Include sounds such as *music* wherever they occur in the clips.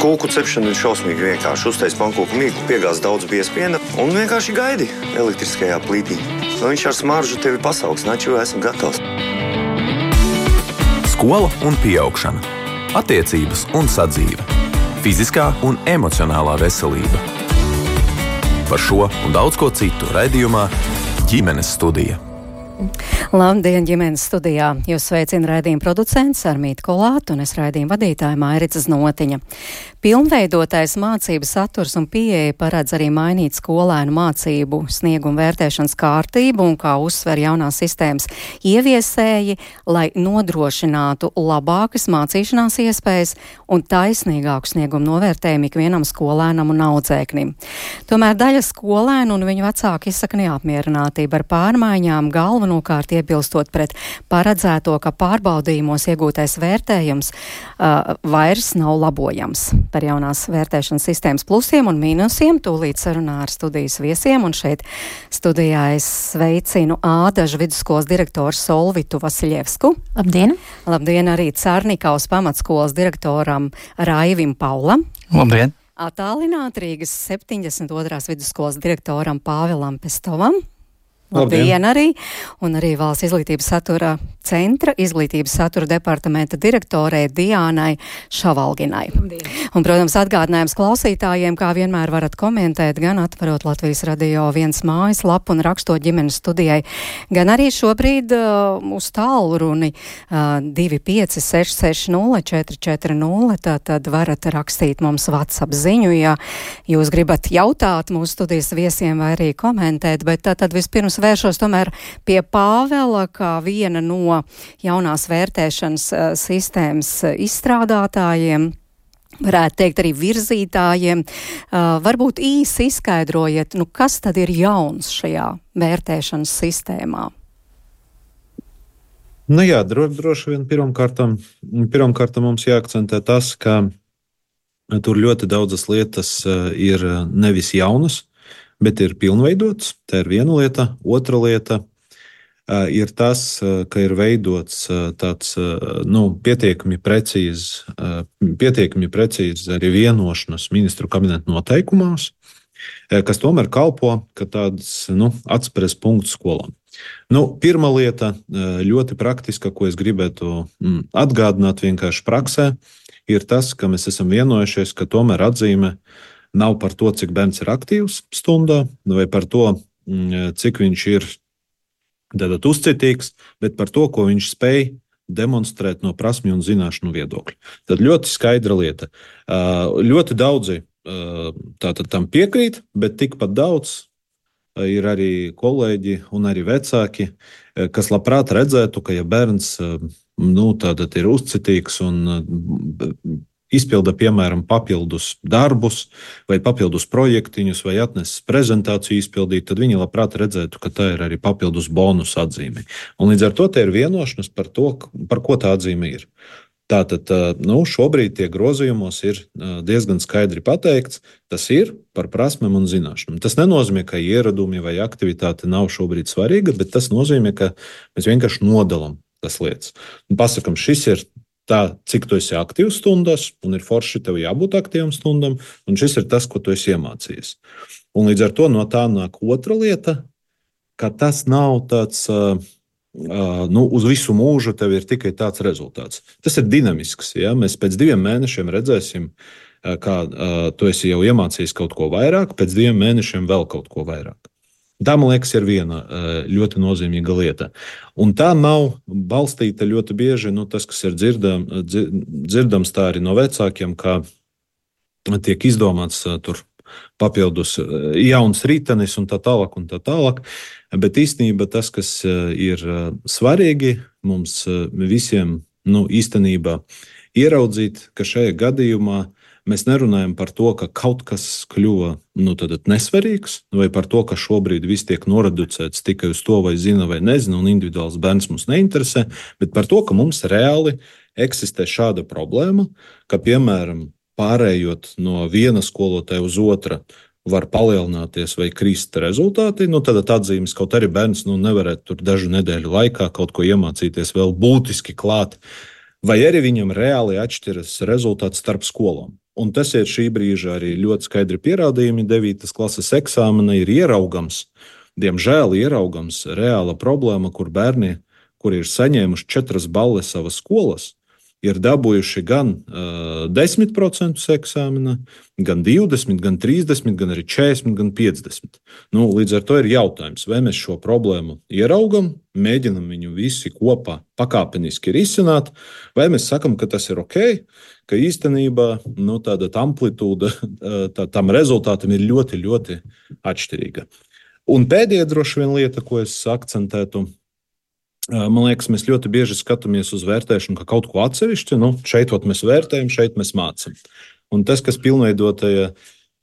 Kūku cepšana ir šausmīgi vienkārši. Uztais pankūku mīklu, piegāz daudz biespiena un vienkārši gaidi elektriskajā plītī. Nu, viņš ar smaržu tevi pasaugs, naču esmu gatavs. Skola un augšana, attiecības un sadzīve, fiziskā un emocionālā veselība. Par šo un daudz ko citu raidījumā ģimenes studija. Labdien, ģimenes studijā! Jūs sveicina raidījuma producents Armīti Kolātu un es raidījuma vadītāja Mairicas Notiņa. Pilnveidotais mācību saturs un pieeja paredz arī mainīt skolēnu mācību sniegumu vērtēšanas kārtību un kā uzsver jaunās sistēmas ieviesēji, lai nodrošinātu labākas mācīšanās iespējas un taisnīgāku sniegumu novērtējumu ikvienam skolēnam un audzēknim. Tomēr daļa skolēnu un viņu vecāki izsaka neapmierinātību ar pārmaiņām galvenokārt iebilstot pret paredzēto, ka pārbaudījumos iegūtais vērtējums uh, vairs nav labojams. Par jaunās vērtēšanas sistēmas plusiem un mīnusiem tūlīt sarunā ar studijas viesiem, un šeit studijā es sveicinu Ādažu vidusskolas direktoru Solvitu Vasiljevsku. Labdien! Labdien arī Cārnikaus pamatskolas direktoram direktoram Raivim Paulam. Labdien! Atālināt Rīgas 72. vidusskolas direktoram Pāvilam Pestovam. Labdien, Labdien arī! Un arī valsts izglītības satura centra izglītības satura departamenta direktorē Diānai Šavalginai. Labdien. Un, protams, atgādinājums klausītājiem, kā vienmēr varat komentēt, gan atverot Latvijas radio viens mājas lapu un rakstot ģimenes studijai, gan arī šobrīd uh, uz tālruni uh, 25660 440, tā tad varat rakstīt mums WhatsApp ziņu, ja jūs gribat jautāt mūsu studijas viesiem vai arī komentēt, bet tā tad vispirms vēršos tomēr pie Pāvela kā viena no jaunās vērtēšanas uh, sistēmas uh, izstrādātājiem varētu teikt, arī virzītājiem. Uh, varbūt īsi izskaidrojiet, nu, kas tad ir jauns šajā vērtēšanas sistēmā? Nu jā, dro, droši vien pirmkārt, pirmkārt mums jāakcentē tas, ka tur ļoti daudzas lietas ir nevis jaunas, bet ir pilnveidots. Tā ir viena lieta. Otra lieta ir tas, ka ir veidots tāds nu, pietiekami precīzs, pietiekami precīzs arī vienošanās ministru kabineta noteikumos, kas tomēr kalpo kā tāds nu, atspēres punkts skolām. Nu, pirmā lieta, ļoti praktiska, ko es gribētu mm, atgādināt vienkārši praksē, ir tas, ka mēs esam vienojušies, ka tomēr atzīme nav par to, cik bērns ir aktīvs stundā, vai par to, mm, cik viņš ir tātad, uzcitīgs, bet par to, ko viņš spēj demonstrēt no prasmju un zināšanu viedokļa. Tad ļoti skaidra lieta. Ļoti daudzi tātad, tam piekrīt, bet tikpat daudz ir arī kolēģi un arī vecāki, kas labprāt redzētu, ka ja bērns nu, ir uzcitīgs un izpilda, piemēram, papildus darbus vai papildus projektiņus, vai atnesis prezentāciju izpildīt, tad viņi labprāt redzētu, ka tā ir arī papildus bonus atzīme. Un līdz ar to ir vienošanās par to, par ko tā atzīme ir. Tātad nu, šobrīd tie grozījumos ir diezgan skaidri pateikts, tas ir par prasmēm un zināšanām. Tas nenozīmē, ka ieradumi vai aktivitāte nav šobrīd svarīga, bet tas nozīmē, ka mēs vienkārši nodalām tas lietas. Un pasakam, šis ir tā, cik tu esi aktīvs stundās, un ir forši tev jābūt aktīvam stundam, un šis ir tas, ko tu esi iemācījies. Un līdz ar to no tā nāk otra lieta, ka tas nav tāds. Uh, nu, uz visu mūžu tev ir tikai tāds rezultāts. Tas ir dinamisks. Ja? Mēs pēc diviem mēnešiem redzēsim, kā uh, tu esi jau iemācījies kaut ko vairāk, pēc diviem mēnešiem vēl kaut ko vairāk. Tā, man liekas, ir viena eh, ļoti nozīmīga lieta. Un tā nav balstīta ļoti bieži, nu, tas, kas ir dzirdam, dzirdams tā arī no vecākiem, kā tiek izdomāts eh, tur papildus eh, jauns ritenis un tā tālāk. Un tā tālāk. Bet īstenībā tas, kas ir svarīgi mums visiem, nu, īstenībā ieraudzīt, ka šajā gadījumā Mēs nerunājam par to, ka kaut kas kļuva nu, nesvarīgs, vai par to, ka šobrīd viss tiek noreducēts tikai uz to, vai zina vai nezina, un individuāls bērns mums neinteresē, bet par to, ka mums reāli eksistē šāda problēma, ka, piemēram, pārējot no viena skolotāja uz otru, var palielināties vai krist rezultāti, nu, tad atzīmes kaut arī bērns nu, nevarētu tur dažu nedēļu laikā kaut ko iemācīties vēl būtiski klāt, vai arī viņam reāli atšķiras rezultāts starp skolām. Un tas ir šī brīža arī ļoti skaidri pierādījumi. 9. klases eksāmena ir ieraugams, diemžēl ieraugams reāla problēma, kur bērni, kuri ir saņēmuši četras balles savas skolas, ir dabūjuši gan uh, 10% eksāmenā, gan 20, gan 30, gan arī 40, gan 50. Nu, līdz ar to ir jautājums, vai mēs šo problēmu ieraugam, mēģinam viņu visi kopā pakāpeniski risināt, vai mēs sakam, ka tas ir ok, ka īstenībā nu, tāda amplitūda tā, tam rezultātam ir ļoti, ļoti atšķirīga. Un pēdējā droši vien lieta, ko es akcentētu, Man liekas, mēs ļoti bieži skatāmies uz vērtēšanu kā kaut ko atsevišķu. Nu, šeit mēs vērtējam, šeit mēs mācām. Un tas, kas pilnveidotajā,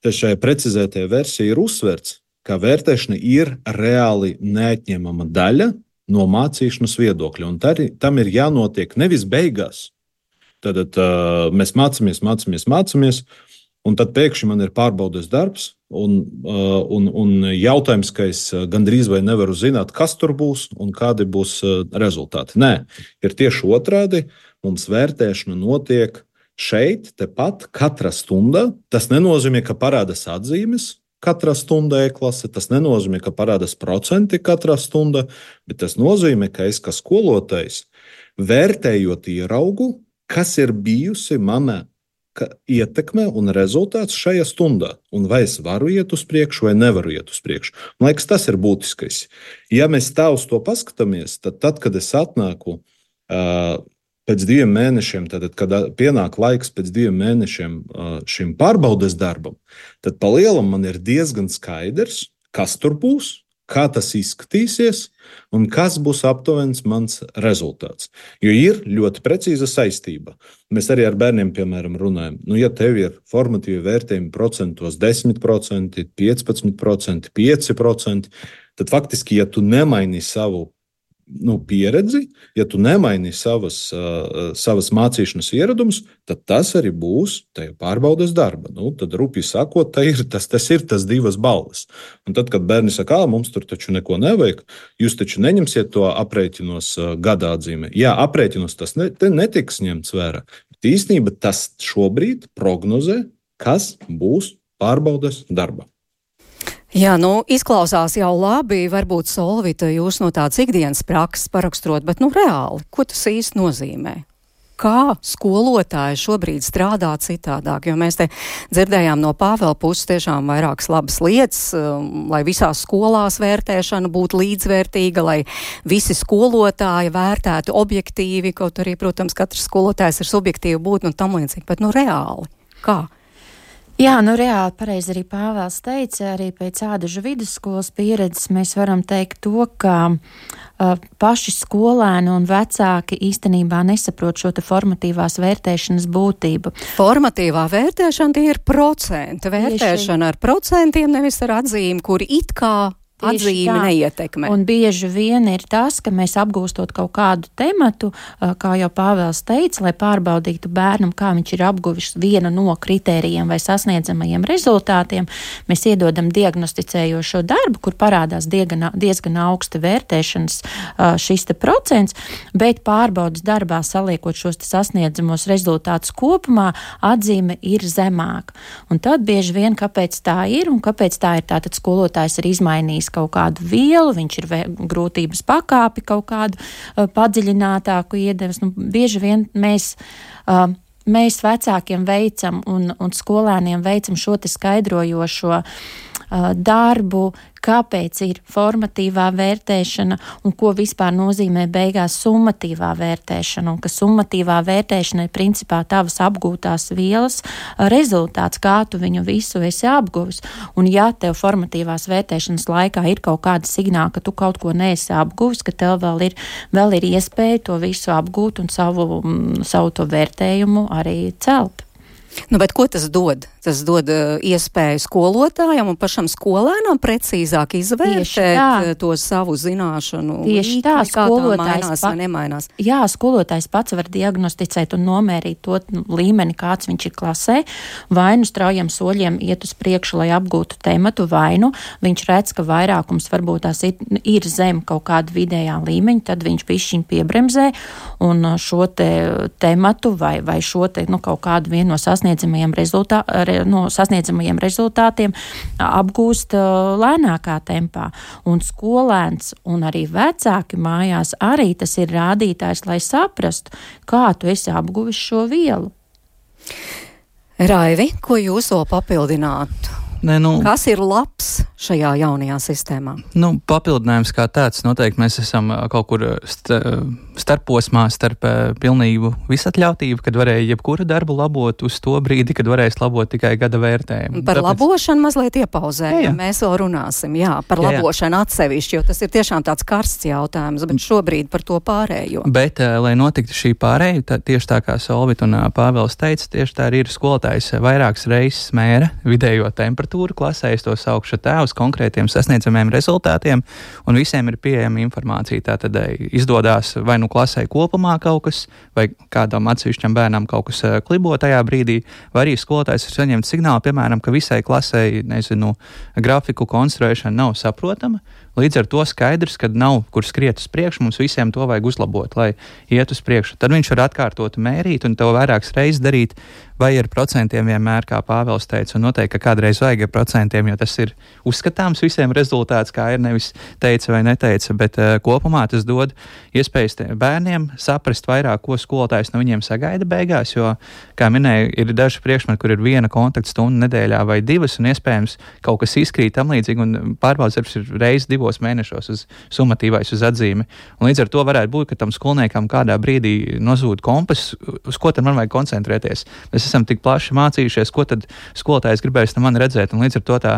šajā precizētajā versijā ir uzsverts, ka vērtēšana ir reāli neatņemama daļa no mācīšanas viedokļa. Un tar, tam ir jānotiek nevis beigās. Tad uh, mēs mācāmies, mācāmies, mācāmies, un tad pēkšņi man ir pārbaudas darbs, Un, uh, un, un jautājums, ka es uh, gandrīz vai nevaru zināt, kas tur būs un kādi būs uh, rezultāti. Nē, ir tieši otrādi. Mums vērtēšana notiek šeit, tepat, katra stunda. Tas nenozīmē, ka parādās atzīmes katrā stundā e-klase. Tas nenozīmē, ka parādās procenti katrā stundā, bet tas nozīmē, ka es kā skolotājs vērtējot ieraugu, kas ir bijusi mana ietekme un rezultāts šajā stundā. Un vai es varu iet uz priekšu, vai nevaru iet uz priekšu. Man liekas, tas ir būtiskais. Ja mēs tā uz to paskatāmies, tad, tad kad es atnāku uh, pēc diviem mēnešiem, tad, kad pienāk laiks pēc diviem mēnešiem uh, šim pārbaudes darbam, tad pa lielam man ir diezgan skaidrs, kas tur būs, kā tas izskatīsies un kas būs aptuvens mans rezultāts. Jo ir ļoti precīza saistība. Mēs arī ar bērniem, piemēram, runājam, nu, ja tev ir formatīvi vērtējumi procentos 10%, 15%, 5%, tad faktiski, ja tu nemaini savu nu, pieredzi, ja tu nemaini savas, uh, savas mācīšanas ieradumus, tad tas arī būs tajā pārbaudas darba. Nu, tad, rupji sakot, ir, tas, tas ir tas divas balvas. Un tad, kad bērni saka, ka mums tur taču neko nevajag, jūs taču neņemsiet to aprēķinos uh, gadā atzīmē. Jā, aprēķinos tas ne, netiks ņemts vērā. Bet īstenībā tas šobrīd prognozē, kas būs pārbaudas darbā. Jā, nu, izklausās jau labi, varbūt Solvita jūs no tādas ikdienas prakses paraksturot, bet, nu, reāli, ko tas īsti nozīmē? Kā skolotāji šobrīd strādā citādāk, jo mēs te dzirdējām no Pāvela puses tiešām vairākas labas lietas, um, lai visās skolās vērtēšana būtu līdzvērtīga, lai visi skolotāji vērtētu objektīvi, kaut arī, protams, katrs skolotājs ir subjektīvi būt un tam līdzīgi, bet, nu, reāli, kā? Jā, nu reāli pareizi arī Pāvils teica, arī pēc ādažu vidusskolas pieredzes mēs varam teikt to, ka uh, paši skolēni un vecāki īstenībā nesaprot šo te formatīvās vērtēšanas būtību. Formatīvā vērtēšana tie ir procenti. Vērtēšana Tieši... ar procentiem, nevis ar atzīmi, kuri it kā atzīme neietekmē. Un bieži vien ir tas, ka mēs apgūstot kaut kādu tematu, kā jau Pāvils teica, lai pārbaudītu bērnam, kā viņš ir apguvis vienu no kritērijiem vai sasniedzamajiem rezultātiem, mēs iedodam diagnosticējošo darbu, kur parādās diezgan, diezgan augsta vērtēšanas šis procents, bet pārbaudas darbā saliekot šos sasniedzamos rezultātus kopumā, atzīme ir zemāka. Un tad bieži vien, kāpēc tā ir un kāpēc tā ir, tātad skolotājs ir izmainījis ievies kaut kādu vielu, viņš ir grūtības pakāpi kaut kādu uh, padziļinātāku iedevis. Nu, bieži vien mēs. Uh, mēs vecākiem veicam un, un skolēniem veicam šo skaidrojošo uh, darbu, kāpēc ir formatīvā vērtēšana un ko vispār nozīmē beigās summatīvā vērtēšana. Un ka summatīvā vērtēšana ir principā tavas apgūtās vielas rezultāts, kā tu viņu visu esi apguvis. Un ja tev formatīvās vērtēšanas laikā ir kaut kāda signāla, ka tu kaut ko neesi apguvis, ka tev vēl ir, vēl ir iespēja to visu apgūt un savu, savu to vērtējumu arī celt. Nu, bet ko tas dod? Tas dod uh, iespēju skolotājam un pašam skolēnam precīzāk izvērtēt to savu zināšanu. Tieši tā, skolotājs mainās pa... nemainās. Jā, skolotājs pats var diagnosticēt un nomērīt to nu, līmeni, kāds viņš ir klasē, vai nu straujiem soļiem iet uz priekšu, lai apgūtu tematu, vai nu viņš redz, ka vairākums varbūt tās ir, ir zem kaut kāda vidējā līmeņa, tad viņš pišķiņ piebremzē un šo te tematu vai, vai šo te, nu, kaut kādu vienu no sasniedzamajiem, rezultā, re, no sasniedzamajiem rezultātiem apgūst lēnākā tempā. Un skolēns un arī vecāki mājās arī tas ir rādītājs, lai saprastu, kā tu esi apguvis šo vielu. Raivi, ko jūs vēl papildinātu? Ne, nu, Kas ir labs šajā jaunajā sistēmā? Nu, papildinājums kā tāds noteikti mēs esam kaut kur st starposmā starp pilnību visatļautību, kad varēja jebkuru darbu labot uz to brīdi, kad varēs labot tikai gada vērtējumu. Par Tāpēc... labošanu mazliet iepauzējam, mēs vēl runāsim, jā, par jā, jā. labošanu atsevišķi, jo tas ir tiešām tāds karsts jautājums, bet šobrīd par to pārējo. Bet, lai notiktu šī pārēja, tā, tieši tā kā Solvit un Pāvils teica, tieši tā arī ir skolotājs vairākas reizes mēra vidējo temperatūru klasē, es to saukšu tā uz konkrētiem sasniedzamiem rezultātiem, un visiem ir pieejama informācija. Tātad eh, izdodas vai nu klasē kopumā kaut kas, vai kādam atsevišķam bērnam kaut kas klibo tajā brīdī, vai arī skolotājs ir saņemts signālu, piemēram, ka visai klasē, nezinu, grafiku konstruēšana nav saprotama. Līdz ar to skaidrs, ka nav kur skriet uz priekšu, mums visiem to vajag uzlabot, lai iet uz priekšu. Tad viņš var atkārtot mērīt un to vairākas reizes darīt, vai ar procentiem vienmēr, kā Pāvils teica, un noteikti, ka kādreiz vajag ar procentiem, jo tas ir uzskatāms visiem rezultāts, kā ir nevis teica vai neteica, bet uh, kopumā tas dod iespējas bērniem saprast vairāk, ko skolotājs no viņiem sagaida beigās, jo, kā minēju, ir daži priekšmeti, kur ir viena kontaktstunda nedēļā vai divas, un iespējams kaut kas izkrīt tam līdzīgi, un pārbaudas darbs ir reizes divos mēnešos uz summatīvais uz atzīmi. Un līdz ar to varētu būt, ka tam skolniekam kādā brīdī nozūd kompas, uz ko tad man vajag koncentrēties. Mēs esam tik plaši mācījušies, ko tad skolotājs gribēs no man redzēt, un līdz ar to tā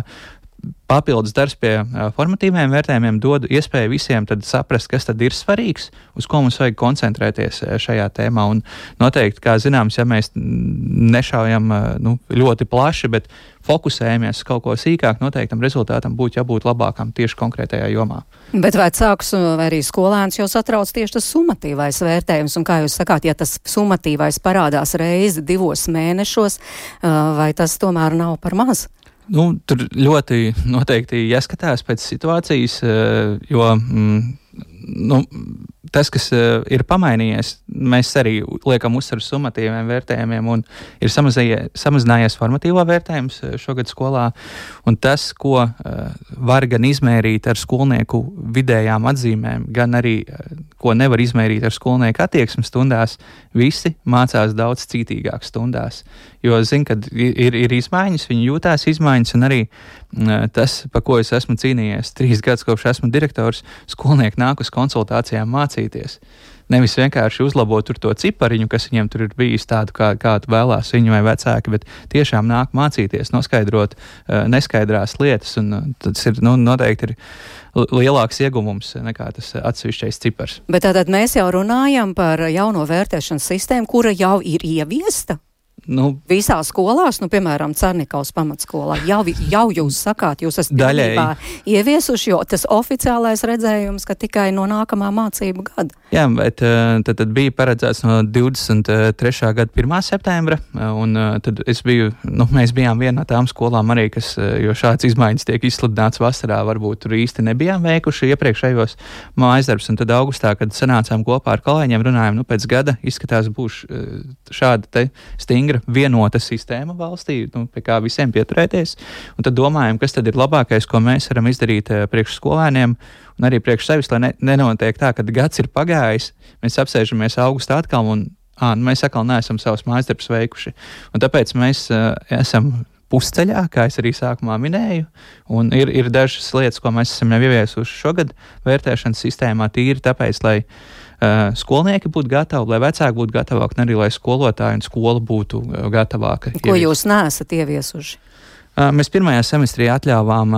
papildus darbs pie formatīviem vērtējumiem dod iespēju visiem saprast, kas tad ir svarīgs, uz ko mums vajag koncentrēties šajā tēmā. Un noteikti, kā zināms, ja mēs nešaujam nu, ļoti plaši, bet fokusējamies uz kaut ko sīkāk, noteikti tam rezultātam būtu jābūt labākam tieši konkrētajā jomā. Bet vecāks vai arī skolēns jau satrauc tieši tas summatīvais vērtējums, un kā jūs sakāt, ja tas summatīvais parādās reizi divos mēnešos, vai tas tomēr nav par maz? Nu, tur ļoti noteikti jāskatās pēc situācijas, jo mm, nu, tas, kas uh, ir pamainījies, mēs arī liekam uzsvaru summatīviem vērtējumiem, un ir samazinājies formatīvo vērtējums uh, šogad skolā. Tas, ko uh, var gan izmērīt ar skolnieku vidējām atzīmēm, gan arī ko nevar izmērīt ar skolnieku attieksmi stundās, visi mācās daudz cītīgāk stundās. Jo zina, ka ir, ir izmaiņas, viņi jūtās izmaiņas, un arī tas, par ko es esmu cīnījies trīs gadus kopš esmu direktors, skolnieki nāk uz konsultācijām mācīties. Nevis vienkārši uzlabot to cipariņu, kas viņiem tur ir bijis tādu, kā, kādu vēlās viņi vai vecāki, bet tiešām nāk mācīties, noskaidrot uh, neskaidrās lietas. Un, tas ir nu, noteikti ir lielāks ieguvums nekā tas atsevišķais cipars. Bet tātad mēs jau runājam par jauno vērtēšanas sistēmu, kura jau ir ieviesta. Nu, Visās skolās, nu, piemēram, Cernikaus pamatskolā, jau, jau jūs sakāt, jūs esat daļēji ieviesuši, jo tas oficiālais redzējums, ka tikai no nākamā mācību gada. Jā, bet eh, tad, tad bija paredzēts no 23. gada 1. septembra, un eh, tad es biju, nu, mēs bijām viena no tām skolām arī, kas, eh, jo šāds izmaiņas tiek izsludināts vasarā, varbūt tur īsti nebijām veikuši iepriekšējos mājas darbus, un tad augustā, kad sanācām kopā ar kolēģiem, runājām, nu, pēc gada izskatās būs šāda te stingra ir vienota sistēma valstī, nu, pie kā visiem pieturēties. Tad domājam, kas tad ir labākais, ko mēs varam izdarīt eh, priekš skolēniem un arī priekš sevis, lai ne, nenotiek tā, ka gads ir pagājis, mēs apsēžamies augustā atkal un à, nu, mēs atkal neesam savus mājas darbus veikuši. Un tāpēc mēs uh, esam pusceļā, kā es arī sākumā minēju. Ir, ir dažas lietas, ko mēs esam jau ieviesuši šogad vērtēšanas sistēmā, tīri tāpēc, lai uh, skolnieki būtu gatavi, lai vecāki būtu gatavāki, un arī lai skolotāji un skola būtu uh, gatavāka. Ko ievies. jūs neesat ieviesuši? Mēs pirmajā semestrī atļāvām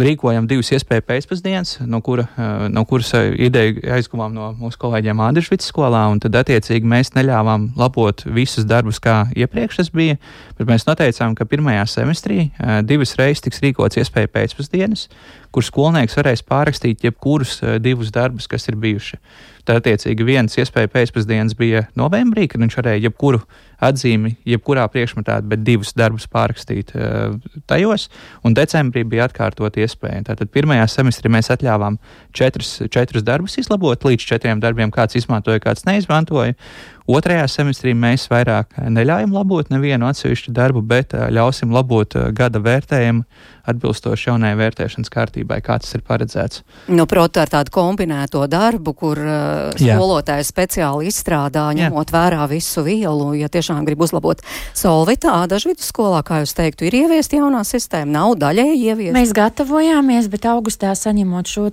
rīkojam divas iespēju pēcpusdienas, no, kura, no kuras ideju aizguvām no mūsu kolēģiem Ādrišvicas skolā, un tad attiecīgi mēs neļāvām labot visus darbus, kā iepriekš tas bija, bet mēs noteicām, ka pirmajā semestrī divas reizes tiks rīkots iespēju pēcpusdienas, kur skolnieks varēs pārrakstīt jebkurus divus darbus, kas ir bijuši. Tad, attiecīgi, viens iespēja pēcpusdienas bija novembrī, kad viņš varēja jebkuru atzīmi, jebkurā priekšmetā, bet divus darbus pārrakstīt uh, tajos, un decembrī bija atkārtot iespēja. Tātad pirmajā semestrī mēs atļāvām četrus, četrus darbus izlabot, līdz četriem darbiem kāds izmantoja, kāds neizmantoja. Otrajā semestrī mēs vairāk neļaujam labot nevienu atsevišķu darbu, bet ļausim labot gada vērtējumu atbilstoši jaunajai vērtēšanas kārtībai, kā tas ir paredzēts. Nu, proti, ar tādu kombinēto darbu, kur uh, skolotājs speciāli izstrādā, ņemot Jā. vērā visu vielu, ja tiešām grib uzlabot solvitā, dažu vidusskolā, kā jūs teiktu, ir ieviest jaunā sistēma, nav daļēji ieviest. Mēs gatavojāmies, bet augustā saņemot šo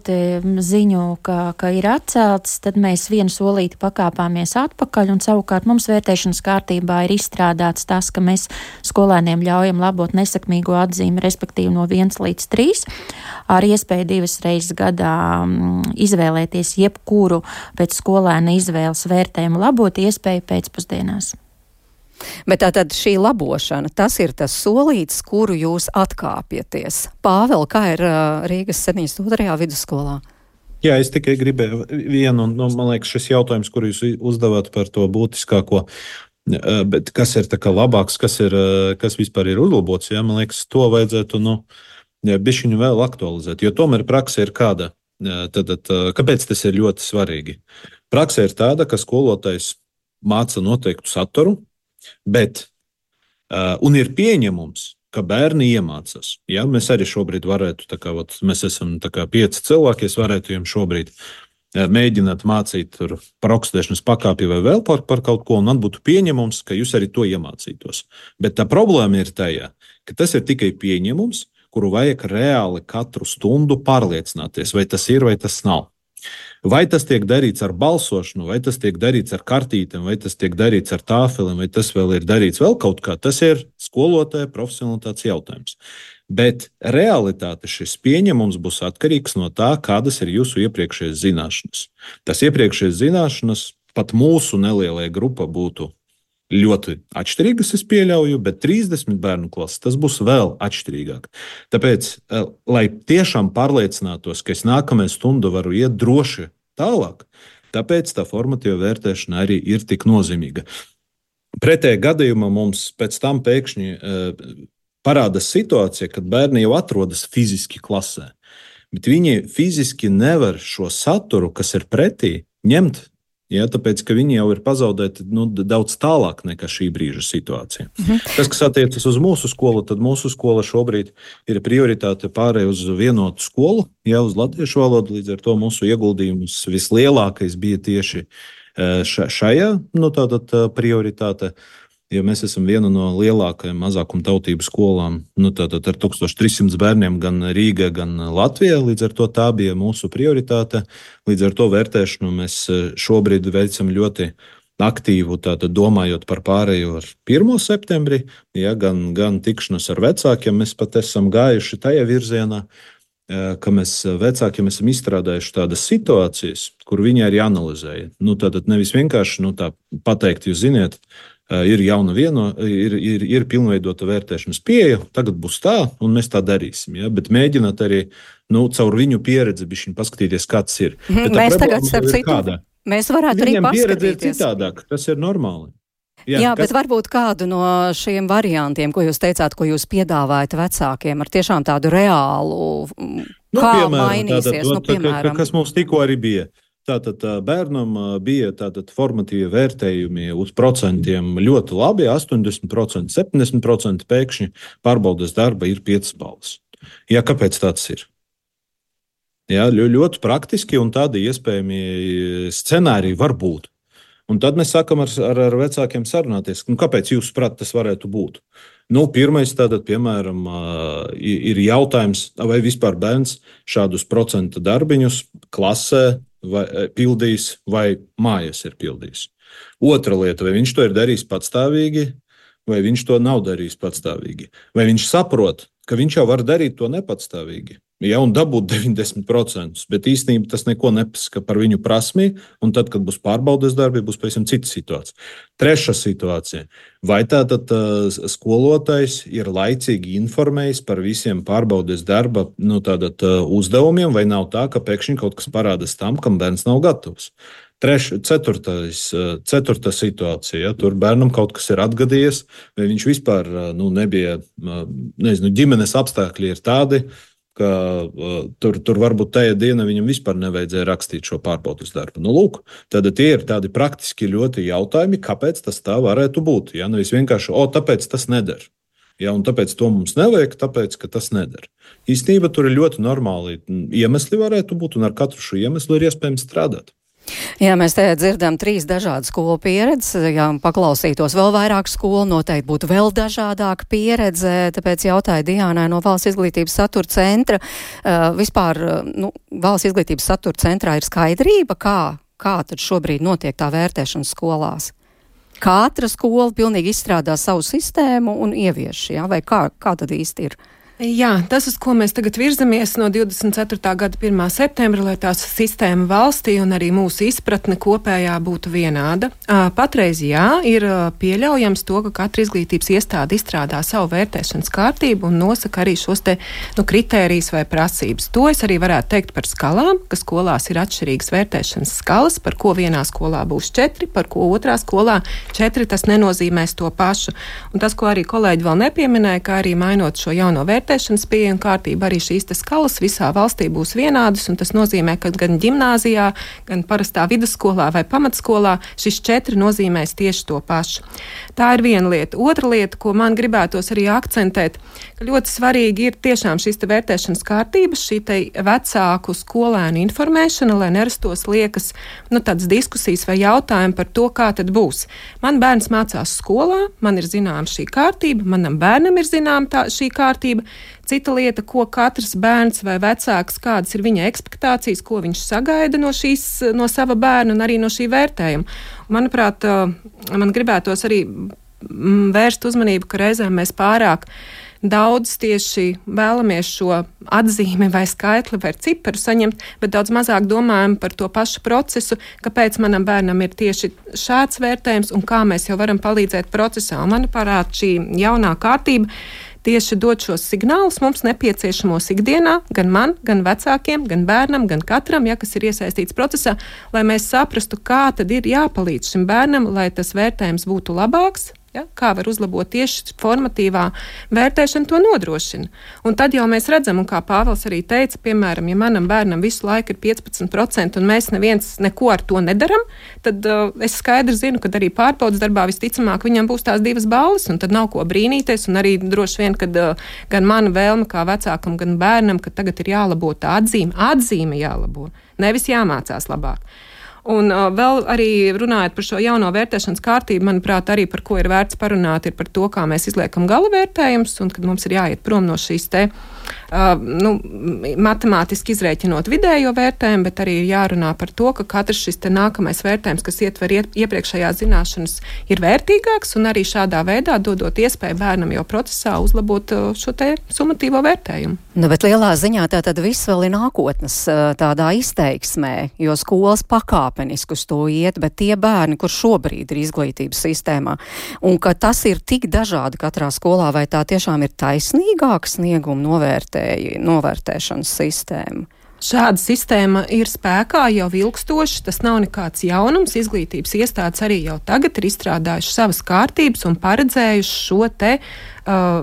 ziņu, ka, ka ir atcelts, tad mēs vienu solīti pakāpāmies atpakaļ, un savukārt mums vērtēšanas kārtībā ir izstrādāts tas, ka mēs skolēniem ļaujam labot nesakmīgo atzīmi, respektīvi no no 1 līdz 3, ar iespēju divas reizes gadā mm, izvēlēties jebkuru pēc skolēna izvēles vērtējumu labot iespēju pēcpusdienās. Bet tātad šī labošana, tas ir tas solīts, kuru jūs atkāpjaties. Pāvēl, kā ir Rīgas 72. vidusskolā? Jā, es tikai gribēju vienu, un nu, man liekas, šis jautājums, kur jūs uzdevāt par to būtiskāko. Bet kas ir labāks, kas, ir, kas vispār ir uzlabots, ja, man liekas, to vajadzētu nu, bišķiņu vēl aktualizēt. Jo tomēr praksa ir kāda. Tad, tad, kāpēc tas ir ļoti svarīgi? Praksa ir tāda, ka skolotājs māca noteiktu saturu, bet un ir pieņemums, ka bērni iemācās. Ja? Mēs arī šobrīd varētu, kā, vat, mēs esam kā, pieci cilvēki, es varētu jums šobrīd mēģināt mācīt par augstēšanas pakāpi vai vēl par, par kaut ko, un būtu pieņemums, ka jūs arī to iemācītos. Bet tā problēma ir tajā, ka tas ir tikai pieņemums, kuru vajag reāli katru stundu pārliecināties, vai tas ir vai tas nav. Vai tas tiek darīts ar balsošanu, vai tas tiek darīts ar kartītēm, vai tas tiek darīts ar tāfelēm, vai tas vēl ir darīts vēl kaut kā, tas ir skolotāja profesionālitātes jautājums. Bet realitāte šis pieņemums būs atkarīgs no tā, kādas ir jūsu iepriekšējās zināšanas. Tas iepriekšējās zināšanas pat mūsu nelielajai grupai būtu ļoti atšķirīgas, es pieļauju, bet 30 bērnu klases tas būs vēl atšķirīgāk. Tāpēc, eh, lai tiešām pārliecinātos, ka es nākamajā stundā varu iet droši tālāk, tāpēc tā formatīva vērtēšana arī ir tik nozīmīga. Pretējā gadījumā mums pēc tam pēkšņi eh, parādās situācija, kad bērni jau atrodas fiziski klasē, bet viņi fiziski nevar šo saturu, kas ir pretī, ņemt. Ja, tāpēc, ka viņi jau ir pazaudēti nu, daudz tālāk nekā šī brīža situācija. Mhm. Tas, kas attiecas uz mūsu skolu, tad mūsu skola šobrīd ir prioritāte pārēj uz vienotu skolu, jau uz latviešu valodu. Līdz ar to mūsu ieguldījums vislielākais bija tieši eh, šajā nu, tātad, prioritāte. Jo mēs esam viena no lielākajām mazākuma tautību skolām, nu, tātad ar 1300 bērniem gan Rīgā, gan Latvijā. Līdz ar to tā bija mūsu prioritāte. Līdz ar to vērtēšanu mēs e, šobrīd veicam ļoti aktīvu, tātad domājot par pārēju ar 1. septembri, ja, gan, gan tikšanos ar vecākiem. Mēs pat esam gājuši tajā virzienā, e, ka mēs vecākiem esam izstrādājuši tādas situācijas, kur viņi arī analizēja. Nu, tātad nevis vienkārši nu, tā pateikt, jūs zināt, Eh, ir jauna vieno, ir, ir, ir pilnveidota vērtēšanas pieeja, tagad būs tā, un mēs tā darīsim. Ja? Bet mēģināt arī nu, caur viņu pieredzi paskatīties, kāds ir. Mm, Bet mēs tagad, starp citu, mēs varētu Viņam arī pieredzi ir citādāk, tas ir normāli. Jā, Jā kas... bet varbūt kādu no šiem variantiem, ko jūs teicāt, ko jūs piedāvājat vecākiem, ar tiešām tādu reālu, nu, kā piemēram, mainīsies, tātad, nu, piemēram. Kas mums tikko arī bija. Tātad bērnam bija tātad formatīvi vērtējumi uz procentiem ļoti labi. 80%, 70% pēkšņi pārbaudas darba ir 5 balvas. Jā, kāpēc tāds ir? Jā, ļoti praktiski un tādi iespējami scenāriji var būt. Un tad mēs sākam ar, ar, ar vecākiem sarunāties, nu, kāpēc jūs prāt tas varētu būt. Nu, pirmais, tātad, piemēram, ir jautājums, vai vispār bērns šādus procentu darbiņus klasē vai, eh, pildījis vai mājas ir pildījis. Otra lieta, vai viņš to ir darījis patstāvīgi, vai viņš to nav darījis patstāvīgi, vai viņš saprot, ka viņš jau var darīt to nepatstāvīgi. Ja, un dabūt 90%, bet īstenībā tas neko nepasaka par viņu prasmi. Un tad, kad būs pārbaudas darbi, būs pavisam cita situācija. Trešā situācija. Vai tātad uh, skolotājs ir laicīgi informējis par visiem pārbaudas darba nu, tātad, uh, uzdevumiem, vai nav tā, ka pēkšņi kaut kas parādās tam, kam bērns nav gatavs? Treš, ceturtais, uh, ceturtā situācija, ja tur bērnam kaut kas ir atgadījies, vai viņš vispār nu, nebija, nezinu, ģimenes apstākļi ir tādi, ka uh, tur, tur varbūt tajā dienā viņam vispār nevajadzēja rakstīt šo pārbaudas darbu. Nu, lūk, tad tie ir tādi praktiski ļoti jautājumi, kāpēc tas tā varētu būt. Ja nevis vienkārši, o, tāpēc tas neder. Ja, un tāpēc to mums nevajag, tāpēc, ka tas neder. Īstenībā tur ir ļoti normāli iemesli, varētu būt, un ar katru šo iemeslu ir iespējams strādāt. Jā, mēs te dzirdam trīs dažādas skolu pieredzes. Ja paklausītos vēl vairāk skolu, noteikti būtu vēl dažādāka pieredze. Tāpēc jautāju Diānai no Valsts izglītības satura centra. Uh, vispār, nu, Valsts izglītības satura centrā ir skaidrība, kā, kā tad šobrīd notiek tā vērtēšana skolās. Katra skola pilnīgi izstrādā savu sistēmu un ievieš, ja? vai kā, kā tad īsti ir? Jā, tas, uz ko mēs tagad virzamies no 24. gada 1. septembra, lai tās sistēma valstī un arī mūsu izpratne kopējā būtu vienāda. Patreiz jā, ir pieļaujams to, ka katra izglītības iestāde izstrādā savu vērtēšanas kārtību un nosaka arī šos te nu, kritērijus vai prasības. To es arī varētu teikt par skalām, ka skolās ir atšķirīgas vērtēšanas skalas, par ko vienā skolā būs četri, par ko otrā skolā četri. Tas nenozīmēs to pašu. Un tas, ko arī kolēģi vēl nepieminēja, ka arī mainot šo jauno vērtēšanu, vērtēšanas pieeja un kārtība arī šīs skalas visā valstī būs vienādas. Tas nozīmē, ka gan gimnājā, gan parastā vidusskolā vai pamatskolā šis četri nozīmēs tieši to pašu. Tā ir viena lieta. Otra lieta, ko man gribētos arī akcentēt, ka ļoti svarīgi ir tiešām šīs vērtēšanas kārtības, šī vecāku skolēnu informēšana, lai nerastos liekas nu, diskusijas vai jautājumi par to, kā tad būs. Man bērns mācās skolā, man ir zināma šī kārtība, manam bērnam ir zināma šī kārtība. Cita lieta, ko katrs bērns vai vecāks, kādas ir viņa expectācijas, ko viņš sagaida no, šīs, no sava bērna un arī no šī vērtējuma. Manuprāt, man gribētos arī vērst uzmanību, ka reizēm mēs pārāk daudz tieši vēlamies šo atzīmi vai skaitli vai ciparu saņemt, bet daudz mazāk domājam par to pašu procesu, kāpēc manam bērnam ir tieši šāds vērtējums un kā mēs jau varam palīdzēt procesā. Un, manuprāt, šī jaunā kārtība tieši dot šos signālus mums nepieciešamos ikdienā, gan man, gan vecākiem, gan bērnam, gan katram, ja, kas ir iesaistīts procesā, lai mēs saprastu, kā tad ir jāpalīdz šim bērnam, lai tas vērtējums būtu labāks, Ja, kā var uzlabot tieši formatīvā vērtēšana, to nodrošina. Un tad jau mēs redzam, un kā Pāvils arī teica, piemēram, ja manam bērnam visu laiku ir 15%, un mēs neviens neko ar to nedaram, tad uh, es skaidri zinu, ka arī pārbaudas darbā visticamāk viņam būs tās divas balvas, un tad nav ko brīnīties. Un arī droši vien, kad uh, gan mana vēlme kā vecākam, gan bērnam, ka tagad ir jālabo tā atzīme, atzīme jālabo, nevis jāmācās labāk. Un uh, vēl arī runājot par šo jauno vērtēšanas kārtību, manuprāt, arī par ko ir vērts parunāt, ir par to, kā mēs izliekam gala vērtējumus un kad mums ir jāiet prom no šīs te uh, nu, matemātiski izrēķinot vidējo vērtējumu, bet arī ir jārunā par to, ka katrs šis nākamais vērtējums, kas ietver iepriekšējās zināšanas, ir vērtīgāks un arī šādā veidā dodot iespēju bērnam jau procesā uzlabot šo te sumatīvo vērtējumu. Nu, bet lielā ziņā tā tad viss vēl ir nākotnes tādā izteiksmē, jo skolas pakāpeniski uz to iet, bet tie bērni, kur šobrīd ir izglītības sistēmā, un ka tas ir tik dažādi katrā skolā, vai tā tiešām ir taisnīgāka snieguma novērtēšanas sistēma? Šāda sistēma ir spēkā jau ilgstoši. Tas nav nekāds jaunums. Izglītības iestādes arī jau tagad ir izstrādājušas savas kārtības un paredzējušas šo te uh,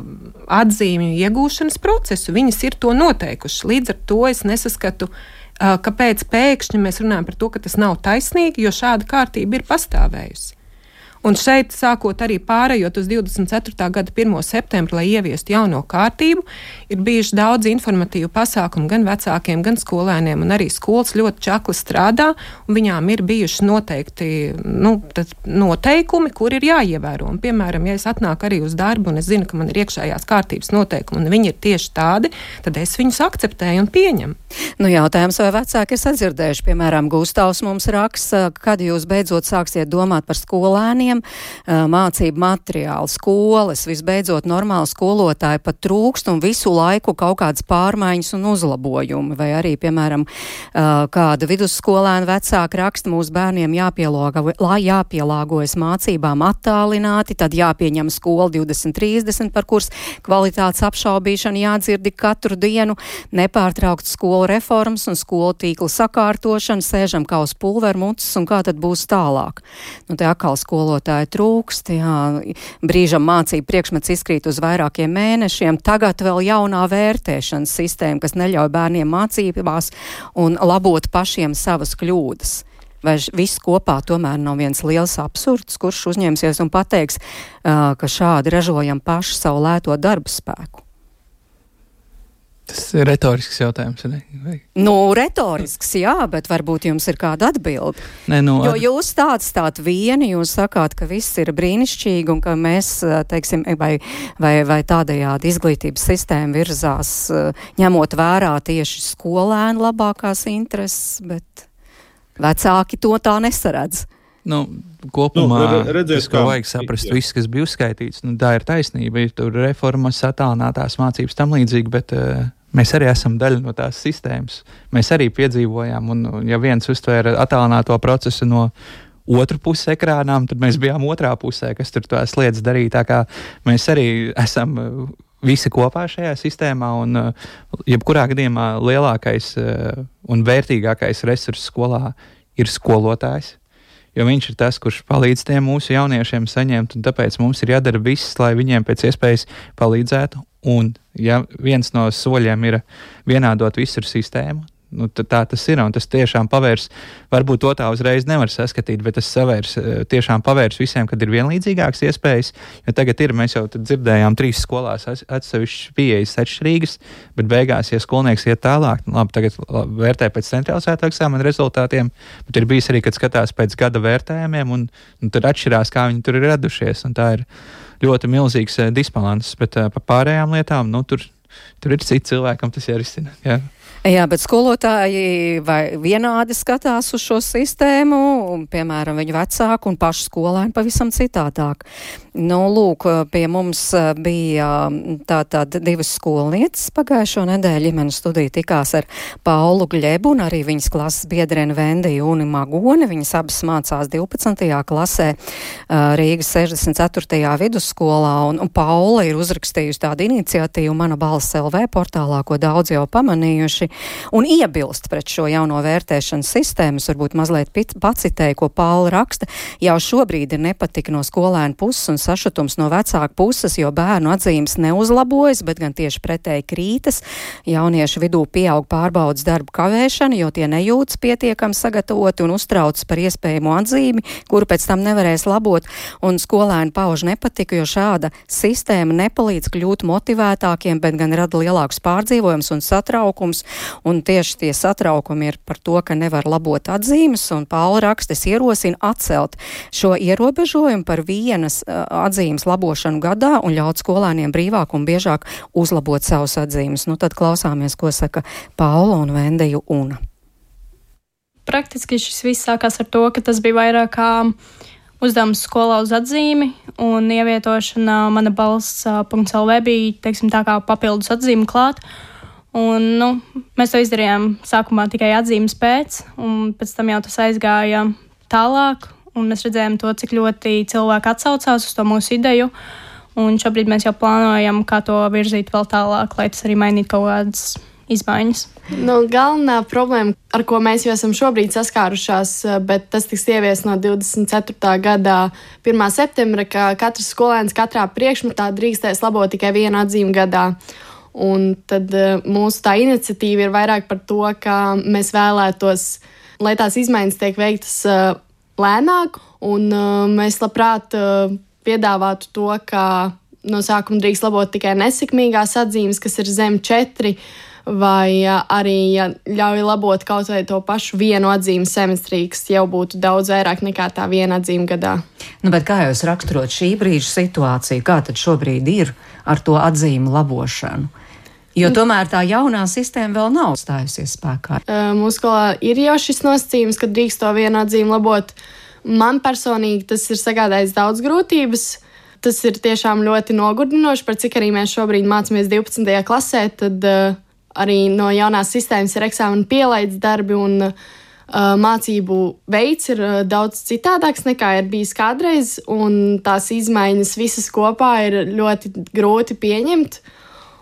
atzīmju iegūšanas procesu. Viņas ir to noteikušas. Līdz ar to es nesaskatu uh, kāpēc pēkšņi mēs runājam par to, ka tas nav taisnīgi, jo šāda kārtība ir pastāvējusi. Un šeit, sākot arī pārējot uz 24. gada 1. septembri, lai ieviestu jauno kārtību, ir bijuši daudz informatīvu pasākumu gan vecākiem, gan skolēniem, un arī skolas ļoti čakli strādā, un viņām ir bijuši noteikti nu, noteikumi, kur ir jāievēro. Un, piemēram, ja es atnāku arī uz darbu, un es zinu, ka man ir iekšējās kārtības noteikumi, un viņi ir tieši tādi, tad es viņus akceptēju un pieņemu. Nu, jautājums, vai vecāki ir sadzirdējuši, piemēram, Gustavs mums raksta, kad jūs beidzot sāksiet domāt par skolēniem, skolēniem, mācību materiāli, skolas, visbeidzot normāli skolotāji pat trūkst un visu laiku kaut kādas pārmaiņas un uzlabojumi. Vai arī, piemēram, kāda vidusskolēna vecāka raksta mūsu bērniem jāpielāgo, jāpielāgojas mācībām attālināti, tad jāpieņem skola 2030 par kurs kvalitātes apšaubīšanu jādzirdi katru dienu, nepārtraukt skolu reformas un skolu tīkla sakārtošana, sēžam kā uz pulveru mutes un kā tad būs tālāk. Nu, te atkal skolotāji trūkst, jā, brīžam mācību priekšmets izkrīt uz vairākiem mēnešiem, tagad vēl jaunā vērtēšanas sistēma, kas neļauj bērniem mācībās un labot pašiem savas kļūdas. Vai viss kopā tomēr nav viens liels absurds, kurš uzņemsies un pateiks, ka šādi ražojam paši savu lēto darbu spēku? Tas ir retorisks jautājums. Ne? Vai? Nu, retorisks, jā, bet varbūt jums ir kāda atbilde. Nē, nu, jo jūs tāds stāt vieni, jūs sakāt, ka viss ir brīnišķīgi un ka mēs, teiksim, vai, vai, vai tādējādi izglītības sistēma virzās, ņemot vērā tieši skolēnu labākās intereses, bet vecāki to tā nesaredz. Nu, kopumā nu, redzēs, tas, ko vajag saprast, viss, kas bija uzskaitīts, nu, tā ir taisnība. Ir tur reformas, attālinātās mācības, tam līdzīgi, bet uh, mēs arī esam daļa no tās sistēmas. Mēs arī piedzīvojām, un, ja viens uztvēra attālināto procesu no otru pusi ekrānām, tad mēs bijām otrā pusē, kas tur tās lietas darīja. Tā kā mēs arī esam visi kopā šajā sistēmā, un jebkurā gadījumā lielākais un vērtīgākais resurss skolā ir skolotājs jo viņš ir tas, kurš palīdz tiem mūsu jauniešiem saņemt, un tāpēc mums ir jādara viss, lai viņiem pēc iespējas palīdzētu. Un, ja viens no soļiem ir vienādot visur sistēmu, Nu, tā tas ir. Tas tiešām pavērs, varbūt to tā uzreiz nevar saskatīt, bet tas savērs, eh, tiešām pavērs visiem, kad ir vienlīdzīgākas iespējas. Jo tagad ir, mēs jau dzirdējām, trīs skolās atsevišķas pieejas atšķirīgas, bet beigās, ja skolnieks iet tālāk, nu, labi, tagad vērtē pēc centralizētā eksāmena rezultātiem, bet ir bijis arī, kad skatās pēc gada vērtējumiem, un, un tad atšķirās, kā viņi tur ir radušies. Ļoti milzīgs eh, disbalans, bet uh, par pārējām lietām, nu, tur, tur ir citi cilvēkam tas jārisina. Jā. Jā, bet skolotāji vai vienādi skatās uz šo sistēmu, un, piemēram, viņu vecāku un pašu skolēnu pavisam citādāk. Nu, lūk, pie mums eh, bija tātad divas skolnieces pagājušo nedēļu ģimenes studija tikās ar Paulu Gļebu un arī viņas klases biedreni Vendiju un Magoni. Viņas abas mācās 12. klasē eh, Rīgas 64. vidusskolā, un, un Paula ir uzrakstījusi tādu iniciatīvu Mana balss LV portālā, ko daudz jau pamanījuši, un iebilst pret šo jauno vērtēšanas sistēmu. Varbūt mazliet pacitēju, ko Paula raksta. Jau šobrīd ir nepatika no skolēnu puses un sašutums no vecāku puses, jo bērnu atzīmes neuzlabojas, bet gan tieši pretēji krītas. Jauniešu vidū pieaug pārbaudas darbu kavēšana, jo tie nejūtas pietiekami sagatavoti un uztraucas par iespējamo atzīmi, kuru pēc tam nevarēs labot. Un skolēni pauž nepatiku, jo šāda sistēma nepalīdz kļūt motivētākiem, bet gan rada lielākus pārdzīvojumus un satraukums. Un tieši tie satraukumi ir par to, ka nevar labot atzīmes, un Paula rakstis ierosina atcelt šo ierobežojumu par vienas atzīmes labošanu gadā un ļaut skolēniem brīvāk un biežāk uzlabot savus atzīmes. Nu, tad klausāmies, ko saka Paula un Vendeju Una. Praktiski šis viss sākās ar to, ka tas bija vairāk kā uzdevums skolā uz atzīmi, un ievietošana mana balss.lv bija teiksim, tā kā papildus atzīme klāt. Un, nu, mēs to izdarījām sākumā tikai atzīmes pēc, un pēc tam jau tas aizgāja tālāk mēs redzējām to, cik ļoti cilvēki atsaucās uz to mūsu ideju. Un šobrīd mēs jau plānojam, kā to virzīt vēl tālāk, lai tas arī mainītu kaut kādas izmaiņas. Nu, galvenā problēma, ar ko mēs jau esam šobrīd saskārušās, bet tas tiks ievies no 24. gada 1. septembra, ka katrs skolēns katrā priekšmetā drīkstēs labot tikai vienu atzīmi gadā. Un tad eh, mūsu tā iniciatīva ir vairāk par to, ka mēs vēlētos, lai tās izmaiņas tiek veiktas eh, lēnāk, un uh, mēs labprāt piedāvātu to, ka no sākuma drīkst labot tikai nesekmīgās atzīmes, kas ir zem četri. Vai arī ja ļauj labot kaut vai to pašu vienu atzīmi semestrī, kas jau būtu daudz vairāk nekā tā viena atzīme gadā. Nu, kā jūs raksturot šī brīža situāciju, kā tad šobrīd ir ar to atzīmu labošanu? Jo tomēr tā jaunā sistēma vēl nav stājusies spēkā. Uh, mūsu skolā ir jau šis nosacījums, ka drīkst to vienu atzīmi labot. Man personīgi tas ir sagādājis daudz grūtības. Tas ir tiešām ļoti nogurdinoši, par cik arī mēs šobrīd mācāmies 12. klasē. Tad uh, arī no jaunās sistēmas ir eksāmena pielaides darbi un uh, mācību veids ir uh, daudz citādāks nekā ir bijis kādreiz. Tās izmaiņas visas kopā ir ļoti grūti pieņemt.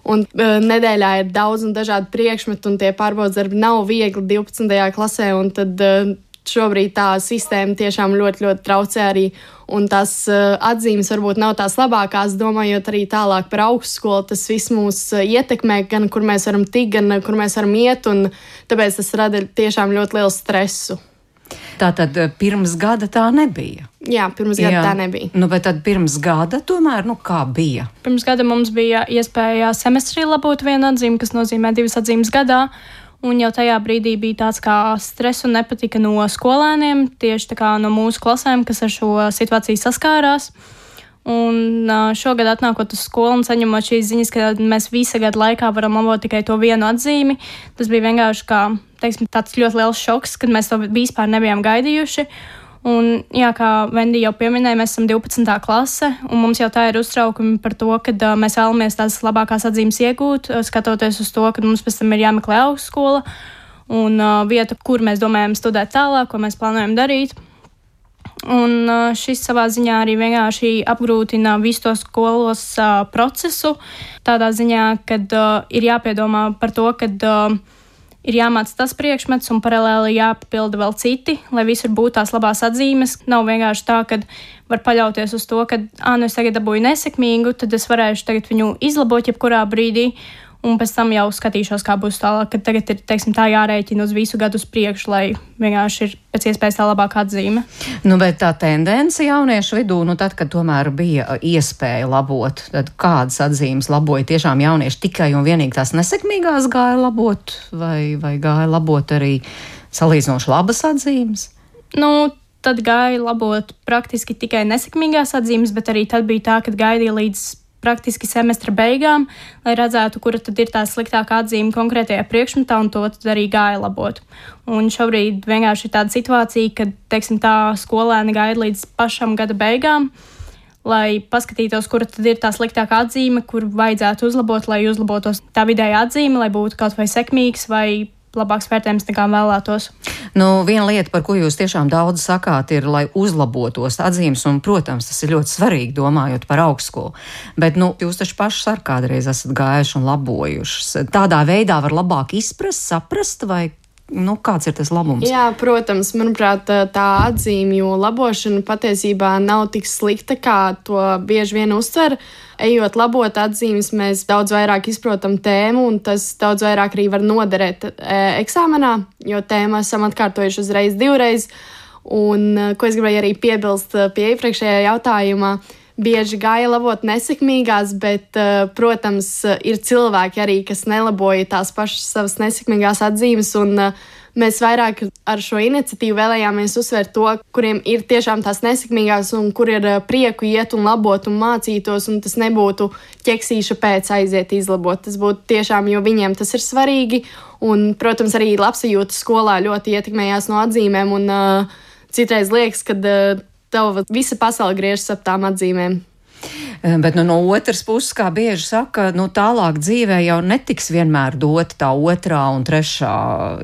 Un uh, nedēļā ir daudz un dažādi priekšmeti, un tie pārbaudas darbi nav viegli 12. klasē. Tad uh, šobrīd tā sistēma tiešām ļoti, ļoti traucē arī. Un tās uh, atzīmes varbūt nav tās labākās, domājot arī tālāk par augstskolu. Tas viss mūs ietekmē, gan kur mēs varam tikt, gan kur mēs varam iet. Tāpēc tas rada tiešām ļoti lielu stresu. Tā tad pirms gada tā nebija. Jā, pirms gada Jā. tā nebija. Nu, bet tad pirms gada tomēr, nu, kā bija? Pirms gada mums bija iespēja semestrī labot vienu atzīmi, kas nozīmē divas atzīmes gadā. Un jau tajā brīdī bija tāds kā stress un nepatika no skolēniem, tieši no mūsu klasēm, kas ar šo situāciju saskārās. Un šogad, atnākot uz skolu un saņemot šīs ziņas, ka mēs visa gada laikā varam labot tikai to vienu atzīmi, tas bija vienkārši kā, teiksim, tāds ļoti liels šoks, kad mēs to vispār nebijām gaidījuši. Un, jā, kā Vendija jau pieminēja, mēs esam 12. klase, un mums jau tā ir uztraukumi par to, ka uh, mēs vēlamies tās labākās atzīmes iegūt, skatoties uz to, ka mums pēc tam ir jāmeklē augstskola un uh, vieta, kur mēs domājam studēt tālāk, ko mēs plānojam darīt. Un uh, šis savā ziņā arī vienkārši apgrūtina visu to skolos uh, procesu, tādā ziņā, ka uh, ir jāpiedomā par to, ka uh, ir jāmāc tas priekšmets un paralēli jāpilda vēl citi, lai visur būtu tās labās atzīmes. Nav vienkārši tā, ka var paļauties uz to, ka, ah, nu es tagad dabūju nesekmīgu, tad es varēšu tagad viņu izlabot jebkurā brīdī un pēc tam jau skatīšos, kā būs tālāk. Kad tagad ir teiksim, tā jārēķina uz visu gadu uz priekšu, lai vienkārši ir pēc iespējas tā labākā atzīme. Nu, bet tā tendence jauniešu vidū, nu, tad, kad tomēr bija iespēja labot, tad kādas atzīmes laboja tiešām jaunieši tikai un vienīgi tās nesekmīgās gāja labot, vai, vai gāja labot arī salīdzinoši labas atzīmes? Nu, tad gāja labot praktiski tikai nesekmīgās atzīmes, bet arī tad bija tā, ka gaidīja līdz praktiski semestra beigām, lai redzētu, kura tad ir tā sliktākā atzīme konkrētajā priekšmetā, un to arī gāja labot. Un šobrīd vienkārši ir tāda situācija, ka, teiksim, tā skolēni gaida līdz pašam gada beigām, lai paskatītos, kura tad ir tā sliktākā atzīme, kur vajadzētu uzlabot, lai uzlabotos tā vidējā atzīme, lai būtu kaut vai sekmīgs vai labāks vērtējums nekā vēlētos. Nu, viena lieta, par ko jūs tiešām daudz sakāt, ir, lai uzlabotos atzīmes, un, protams, tas ir ļoti svarīgi domājot par augstskolu. Bet, nu, jūs taču pašas ar kādreiz esat gājuši un labojušas. Tādā veidā var labāk izprast, saprast, vai Nu, kāds ir tas labums? Jā, protams, manuprāt, tā atzīmju labošana patiesībā nav tik slikta, kā to bieži vien uztver. Ejot labot atzīmes, mēs daudz vairāk izprotam tēmu, un tas daudz vairāk arī var noderēt e, eksāmenā, jo tēmu esam atkārtojuši uzreiz divreiz. Un, e, ko es gribēju arī piebilst e, pie iepriekšējā jautājuma, uh, bieži gāja labot nesekmīgās, bet, eh, protams, ir cilvēki arī, kas nelaboja tās pašas savas nesekmīgās atzīmes. Un, eh, Mēs vairāk ar šo iniciatīvu vēlējāmies uzsvērt to, kuriem ir tiešām tās nesekmīgās, un kur ir eh, prieku iet un labot un mācītos, un tas nebūtu ķeksīša pēc aiziet izlabot. Tas būtu tiešām, jo viņiem tas ir svarīgi, un, protams, arī labsajūta skolā ļoti ietekmējās no atzīmēm, un uh, citreiz liekas, ka uh, tev visa pasaule griežas ap tām atzīmēm. Eh, bet nu, no otras puses, kā bieži saka, nu, tālāk dzīvē jau netiks vienmēr dota tā otrā un trešā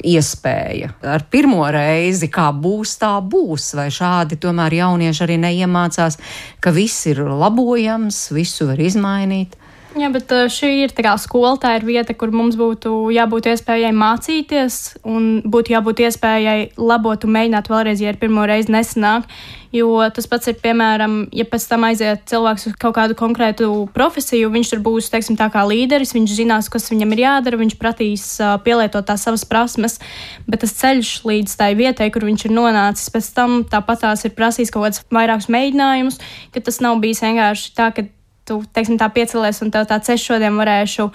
iespēja. Ar pirmo reizi, kā būs, tā būs. Vai šādi tomēr jaunieši arī neiemācās, ka viss ir labojams, visu var izmainīt? Jā, bet šī ir tā kā skola, tā ir vieta, kur mums būtu jābūt iespējai mācīties un būtu jābūt iespējai labot un mēģināt vēlreiz, ja ir pirmo reizi nesanāk. Jo tas pats ir, piemēram, ja pēc tam aiziet cilvēks uz kaut kādu konkrētu profesiju, viņš tur būs, teiksim, tā kā līderis, viņš zinās, kas viņam ir jādara, viņš prasīs pielietot tās savas prasmes, bet tas ceļš līdz tai vietai, kur viņš ir nonācis, pēc tam tāpat tās ir prasījis kaut kādus vairākus mēģinājumus, ka tas nav bijis vienkārši tā, ka tu teiksim, tā piecelies un tev tāds es šodien varēšu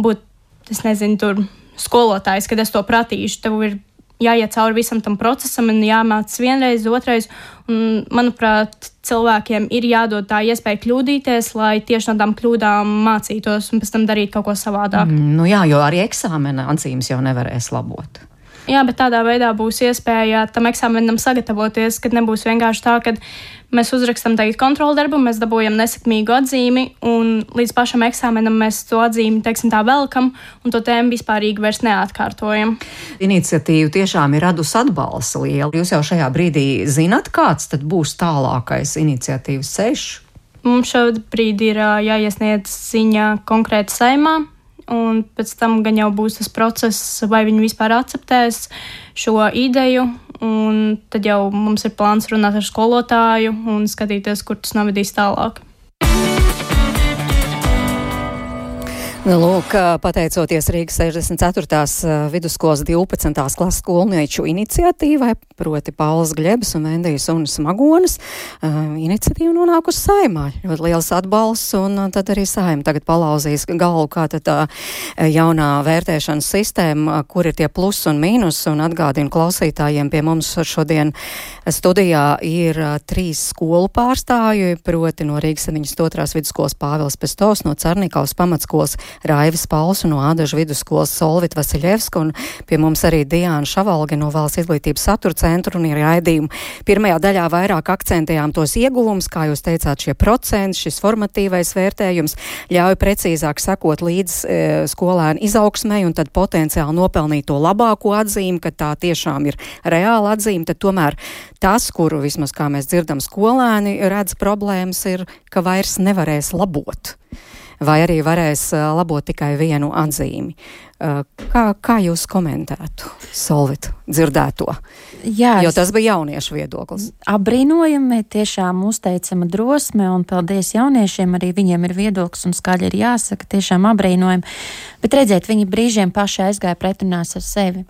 būt, es nezinu, tur skolotājs, kad es to pratīšu. Tev ir jāiet cauri visam tam procesam un jāmācās vienreiz, otrais. Un, manuprāt, cilvēkiem ir jādod tā iespēja kļūdīties, lai tieši no tām kļūdām mācītos un pēc tam darīt kaut ko savādāk. Mm, nu jā, jo arī eksāmena atzīmes jau nevarēs labot. Jā, bet tādā veidā būs iespēja tam eksāmenam sagatavoties, kad nebūs vienkārši tā, ka mēs uzrakstām tagad kontrolu darbu, mēs dabūjam nesakmīgu atzīmi, un līdz pašam eksāmenam mēs to atzīmi, teiksim, tā velkam, un to tēmu vispārīgi vairs neatkārtojam. Iniciatīva tiešām ir radusi atbalsta lielu. Jūs jau šajā brīdī zinat, kāds tad būs tālākais iniciatīvas ceļš? Mums šobrīd ir jāiesniedz ziņa konkrēti saimā, un pēc tam gan jau būs tas process, vai viņi vispār akceptēs šo ideju. Un tad jau mums ir plāns runāt ar skolotāju un skatīties, kur tas novedīs tālāk. Lūk, pateicoties Rīgas 64. vidusskolas 12. klases skolnieču iniciatīvai, proti Pauls Glebs un Vendijas Unas Magonas, iniciatīva nonākusi saimā. Ļoti liels atbalsts, un tad arī saima tagad palauzīs galvu, kā tad tā jaunā vērtēšanas sistēma, kur ir tie plus un mīnus, un atgādinu klausītājiem pie mums šodien studijā ir trīs skolu pārstāvju, proti no Rīgas 72. vidusskolas Pāvils Pestovs, no Cernikavas pamatskolas Raivis Pauls no Ādažu vidusskolas Solvita Vasiļevska un pie mums arī Diāna Šavalge no Valsts izglītības satura centra un ir raidījumi. Pirmajā daļā vairāk akcentējām tos ieguvumus, kā jūs teicāt, šie procenti, šis formatīvais vērtējums ļauj precīzāk sekot līdz e, skolēnu izaugsmai un tad potenciāli nopelnīt to labāko atzīmi, ka tā tiešām ir reāla atzīme, tad tomēr tas, kuru vismaz kā mēs dzirdam skolēni redz problēmas, ir, ka vairs nevarēs labot vai arī varēs labot tikai vienu atzīmi. Kā, kā jūs komentētu Solvitu dzirdēto? Jā, jo tas bija jauniešu viedoklis. Apbrīnojami, tiešām uzteicama drosme, un paldies jauniešiem, arī viņiem ir viedoklis un skaļi ir jāsaka, tiešām apbrīnojami. Bet redziet, viņi brīžiem paši aizgāja pretrunās ar sevi.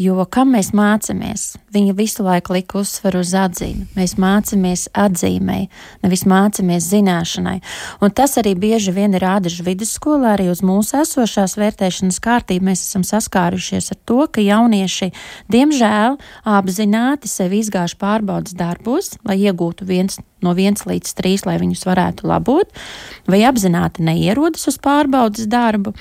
Jo kam mēs mācāmies? Viņa visu laiku lika uzsveru uz atzīmi. Mēs mācāmies atzīmei, nevis mācāmies zināšanai. Un tas arī bieži vien ir ādažu vidusskolā, arī uz mūsu esošās vērtēšanas kārtību mēs esam saskārušies ar to, ka jaunieši, diemžēl, apzināti sevi izgājuši pārbaudas darbos, lai iegūtu viens no 1 līdz 3, lai viņus varētu labot, vai apzināti neierodas uz pārbaudas darbu.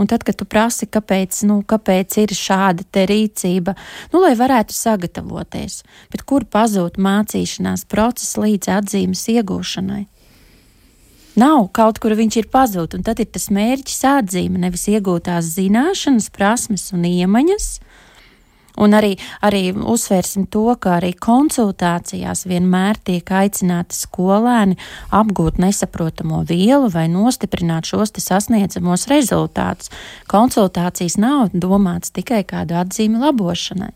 Un tad, kad tu prasi, kāpēc, nu, kāpēc ir šāda rīcība, nu, lai varētu sagatavoties, bet kur pazūd mācīšanās process līdz atzīmes iegūšanai? Nav kaut kur viņš ir pazudis, un tad ir tas mērķis atzīme, nevis iegūtās zināšanas, prasmes un iemaņas, Un arī, arī uzsvērsim to, ka arī konsultācijās vienmēr tiek aicināti skolēni apgūt nesaprotamo vielu vai nostiprināt šos sasniedzamos rezultātus. Konsultācijas nav domāts tikai kādu atzīmi labošanai.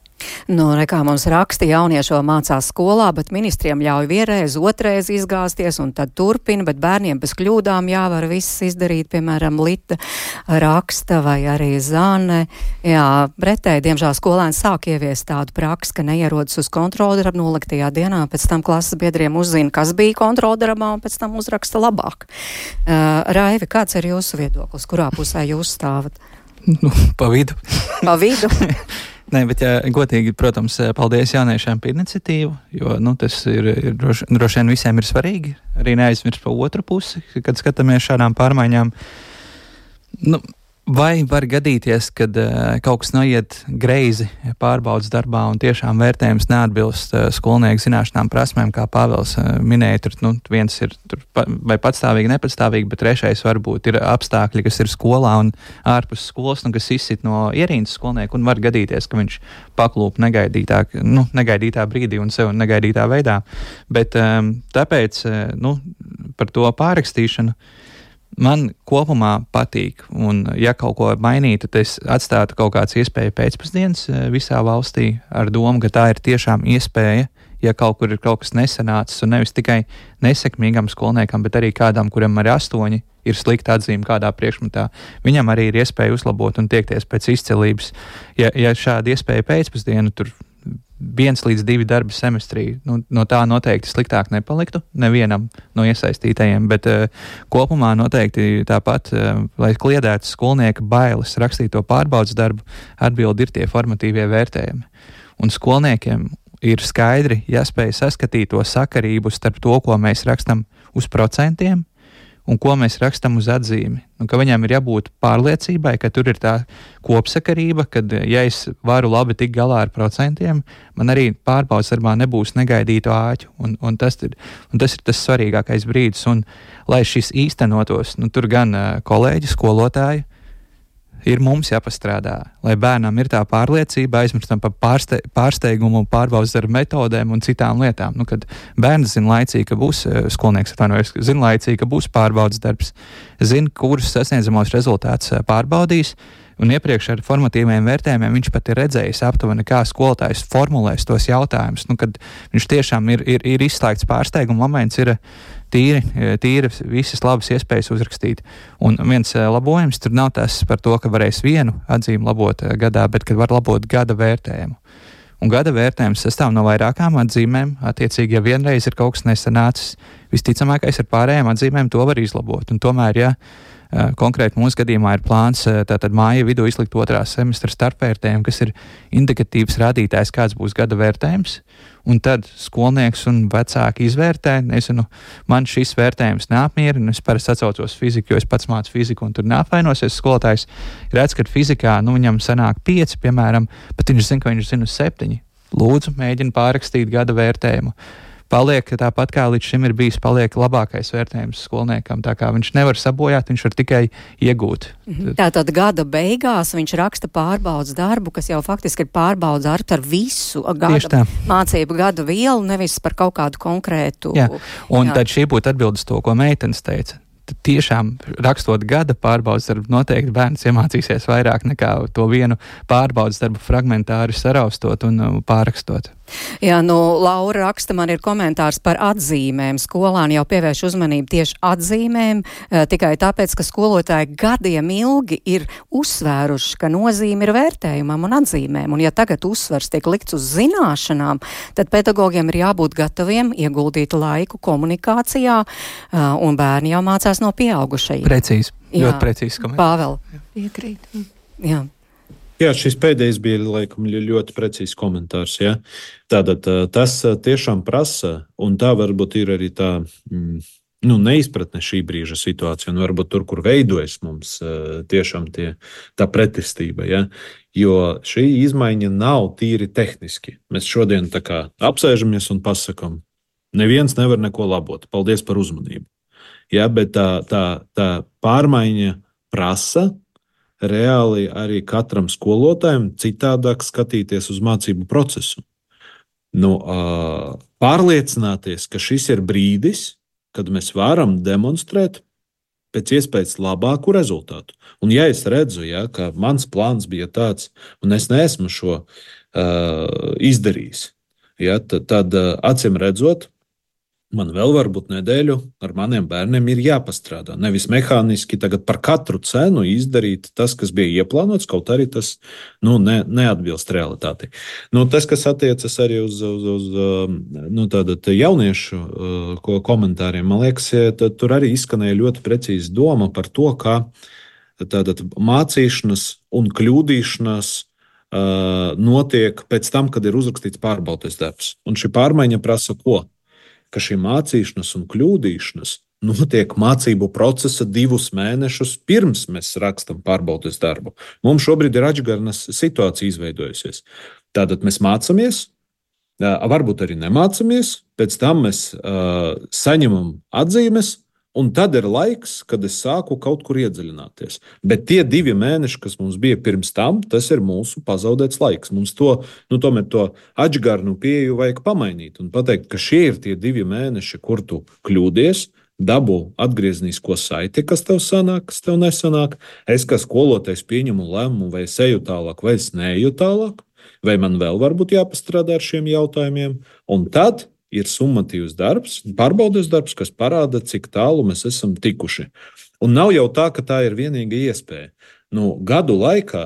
Nu, nekā mums raksta, jaunieši vēl mācās skolā, bet ministriem ļauj vienreiz, otrreiz izgāzties un tad turpina, bet bērniem bez kļūdām jāvar viss izdarīt, piemēram, Lita raksta vai arī Zane. Jā, pretēji, diemžēl skolēns sāk ieviest tādu praksi, ka neierodas uz kontroldarbu noliktajā dienā, pēc tam klases biedriem uzzina, kas bija kontroldarbā un pēc tam uzraksta labāk. Uh, Raivi, kāds ir jūsu viedoklis, kurā pusē jūs stāvat? Nu, pa vidu. pa vidu. *laughs* Nē, bet, ja, godīgi, protams, paldies jauniešiem par iniciatīvu, jo nu, tas ir, ir droši, droši vien visiem ir svarīgi. Arī neaizmirst par otru pusi, kad skatāmies šādām pārmaiņām. Nu, Vai var gadīties, ka uh, eh, kaut kas noiet greizi pārbaudas darbā un tiešām vērtējums neatbilst uh, skolnieku zināšanām, prasmēm, kā Pāvils uh, minēja? Tur nu, viens ir tur, pa, vai patstāvīgi, nepatstāvīgi, bet trešais varbūt ir apstākļi, kas ir skolā un ārpus skolas, nu, kas izsit no ierīnas skolnieku. Un var gadīties, ka viņš paklūp negaidītā, nu, negaidītā brīdī un sev negaidītā veidā. Bet um, tāpēc nu, par to pārrakstīšanu. Man kopumā patīk. Un, ja kaut ko mainītu, tad es atstātu kaut kādas iespējas pēcpusdienas eh, visā valstī ar domu, ka tā ir tiešām iespēja. Ja kaut kur ir kaut kas nesanācis, un nevis tikai nesekmīgam skolniekam, bet arī kādam, kuram ir astoņi, ir slikta atzīme kādā priekšmetā, viņam arī ir iespēja uzlabot un tiekties pēc izcelības. Ja, ja šāda iespēja pēcpusdienu tur viens līdz divi darbi semestrī. Nu, no tā noteikti sliktāk nepaliktu nevienam no iesaistītajiem, bet uh, kopumā noteikti tāpat, uh, lai kliedētu skolnieka bailes rakstīt to pārbaudas darbu, atbildi ir tie formatīvie vērtējumi. Un skolniekiem ir skaidri jāspēj saskatīt to sakarību starp to, ko mēs rakstam uz procentiem, un ko mēs rakstam uz atzīmi. Un ka viņam ir jābūt pārliecībai, ka tur ir tā kopsakarība, ka, ja es varu labi tikt galā ar procentiem, man arī pārbaudas darbā nebūs negaidītu āķu. Un, un, tas ir, un tas ir tas svarīgākais brīdis. Un, lai šis īstenotos, nu, tur gan kolēģi, skolotāji, ir mums jāpastrādā, lai bērnam ir tā pārliecība, aizmirstam par pārste, pārsteigumu, pārbaudas ar metodēm un citām lietām. Nu, kad bērns zina laicīgi, ka būs skolnieks, atvainojos, zina laicīgi, ka būs pārbaudas darbs, zina, kurus sasniedzamos rezultātus pārbaudīs. Un iepriekš ar formatīviem vērtējumiem viņš pat ir redzējis aptuveni, kā skolotājs formulēs tos jautājumus. Nu, kad viņš tiešām ir, ir, ir izslēgts pārsteiguma moments, ir tīri, e, tīri visas labas iespējas uzrakstīt. Un viens e, labojums tur nav tas par to, ka varēs vienu atzīmi labot gadā, bet ka var labot gada vērtējumu. Un gada vērtējums sastāv no vairākām atzīmēm. Attiecīgi, ja vienreiz ir kaut kas nesanācis, visticamākais ar pārējām atzīmēm to var izlabot. Un tomēr, ja konkrēti mūsu gadījumā ir plāns tātad māja vidū izlikt otrā semestra starpvērtējumu, kas ir indikatīvs rādītājs, kāds būs gada vērtējums. Un tad skolnieks un vecāki izvērtē, nezinu, man šis vērtējums neapmierina. Es parasti atcaucos fiziku, jo es pats mācu fiziku, un tur neapvainosies. Skolotājs redz, ka fizikā nu, viņam sanāk pieci, piemēram, bet viņš zina, ka viņš zina septiņi. Lūdzu, mēģini pārrakstīt gada vērtējumu paliek tāpat kā līdz šim ir bijis, paliek labākais vērtējums skolniekam. Tā kā viņš nevar sabojāt, viņš var tikai iegūt. Mhm. Tātad gada beigās viņš raksta pārbaudas darbu, kas jau faktiski ir pārbaudas darbs ar visu gada mācību gadu vielu, nevis par kaut kādu konkrētu. Jā. Un jā. tad šī būtu atbildes to, ko meitenes teica tiešām rakstot gada pārbaudas darbu, noteikti bērns iemācīsies vairāk nekā to vienu pārbaudas darbu fragmentāri saraustot un uh, pārrakstot. Jā, nu, Laura raksta, man ir komentārs par atzīmēm. Skolāni jau pievērš uzmanību tieši atzīmēm, eh, tikai tāpēc, ka skolotāji gadiem ilgi ir uzsvēruši, ka nozīme ir vērtējumam un atzīmēm. Un ja tagad uzsvers tiek likts uz zināšanām, tad pedagogiem ir jābūt gataviem ieguldīt laiku komunikācijā, eh, un bērni jau mācās no pieaugušajiem. Precīzi, ļoti precīzi. Pāvēl. Piekrīt. Jā. Jā, šis pēdējais bija laikam, ļoti precīzs komentārs. Ja? Tātad tas tiešām prasa, un tā varbūt ir arī tā mm, nu, neizpratne šī brīža situācija, un varbūt tur, kur veidojas mums tiešām tie, tā pretestība. Ja? Jo šī izmaiņa nav tīri tehniski. Mēs šodien apsēžamies un pasakām, neviens nevar neko labot. Paldies par uzmanību. Ja? Bet tā, tā, tā pārmaiņa prasa reāli arī katram skolotājam citādāk skatīties uz mācību procesu. Nu, pārliecināties, ka šis ir brīdis, kad mēs varam demonstrēt pēc iespējas labāku rezultātu. Un, ja es redzu, ja, ka mans plāns bija tāds, un es neesmu šo uh, izdarījis, ja, tad, tad acīm redzot, man vēl varbūt nedēļu ar maniem bērniem ir jāpastrādā. Nevis mehāniski par katru cenu izdarīt tas, kas bija ieplānots, kaut arī tas nu, ne, neatbilst realitātei. Nu, tas, kas attiecas arī uz, uz, uz um, nu, jauniešu uh, komentāriem, man liekas, tur arī izskanēja ļoti precīzi doma par to, ka tātad, mācīšanas un kļūdīšanās uh, notiek pēc tam, kad ir uzrakstīts pārbaudas darbs. Un šī pārmaiņa prasa ko? Ka šī mācīšanās un kļūdīšanās notiek mācību procesa divus mēnešus pirms mēs rakstām pārbaudas darbu. Mums šobrīd ir atšķirīga situācija izveidojusies. Tātad mēs mācāmies, varbūt arī nemācāmies, pēc tam mēs uh, saņemam atzīmes, Un tad ir laiks, kad es sāku kaut kur iedziļināties. Bet tie divi mēneši, kas mums bija pirms tam, tas ir mūsu pazaudēts laiks. Mums to, nu, tomēr to atgādnu pieeju vajag pamainīt un pateikt, ka šie ir tie divi mēneši, kur tu kļūdies. Dabū atgrieznisko saiti, kas tev sanāk, kas tev nesanāk. Es kā skolotājs pieņemu lēmumu, vai es eju tālāk, vai es neeju tālāk, vai man vēl varbūt jāpastrādā ar šiem jautājumiem. Un tad ir summatīvs darbs, pārbaudas darbs, kas parāda, cik tālu mēs esam tikuši. Un nav jau tā, ka tā ir vienīga iespēja. Nu, gadu laikā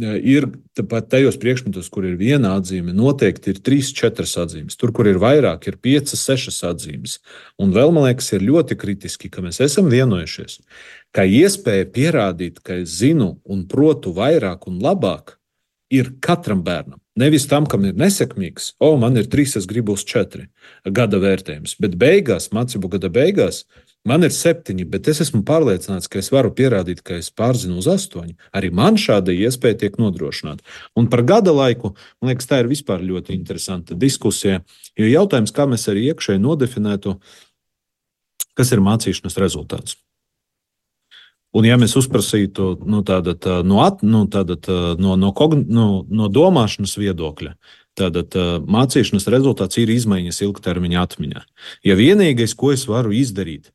e, ir pat tajos priekšmetos, kur ir viena atzīme, noteikti ir trīs, četras atzīmes. Tur, kur ir vairāk, ir piecas, sešas atzīmes. Un vēl man liekas, ir ļoti kritiski, ka mēs esam vienojušies, ka iespēja pierādīt, ka es zinu un protu vairāk un labāk, ir katram bērnam. Nevis tam, kam ir nesekmīgs, o, man ir trīs, es gribu uz četri gada vērtējums. Bet beigās, mācību gada beigās, Man ir septiņi, bet es esmu pārliecināts, ka es varu pierādīt, ka es pārzinu uz astoņu. Arī man šāda iespēja tiek nodrošināta. Un par gada laiku, man liekas, tā ir vispār ļoti interesanta diskusija. Jo jautājums, kā mēs arī iekšēji nodefinētu, kas ir mācīšanas rezultāts. Un, ja mēs uzprasītu nu, tāda, tā, no, at, nu, tāda, tā, no, no, no, no domāšanas viedokļa, Tātad mācīšanas rezultāts ir izmaiņas ilgtermiņa atmiņā. Ja vienīgais, ko es varu izdarīt,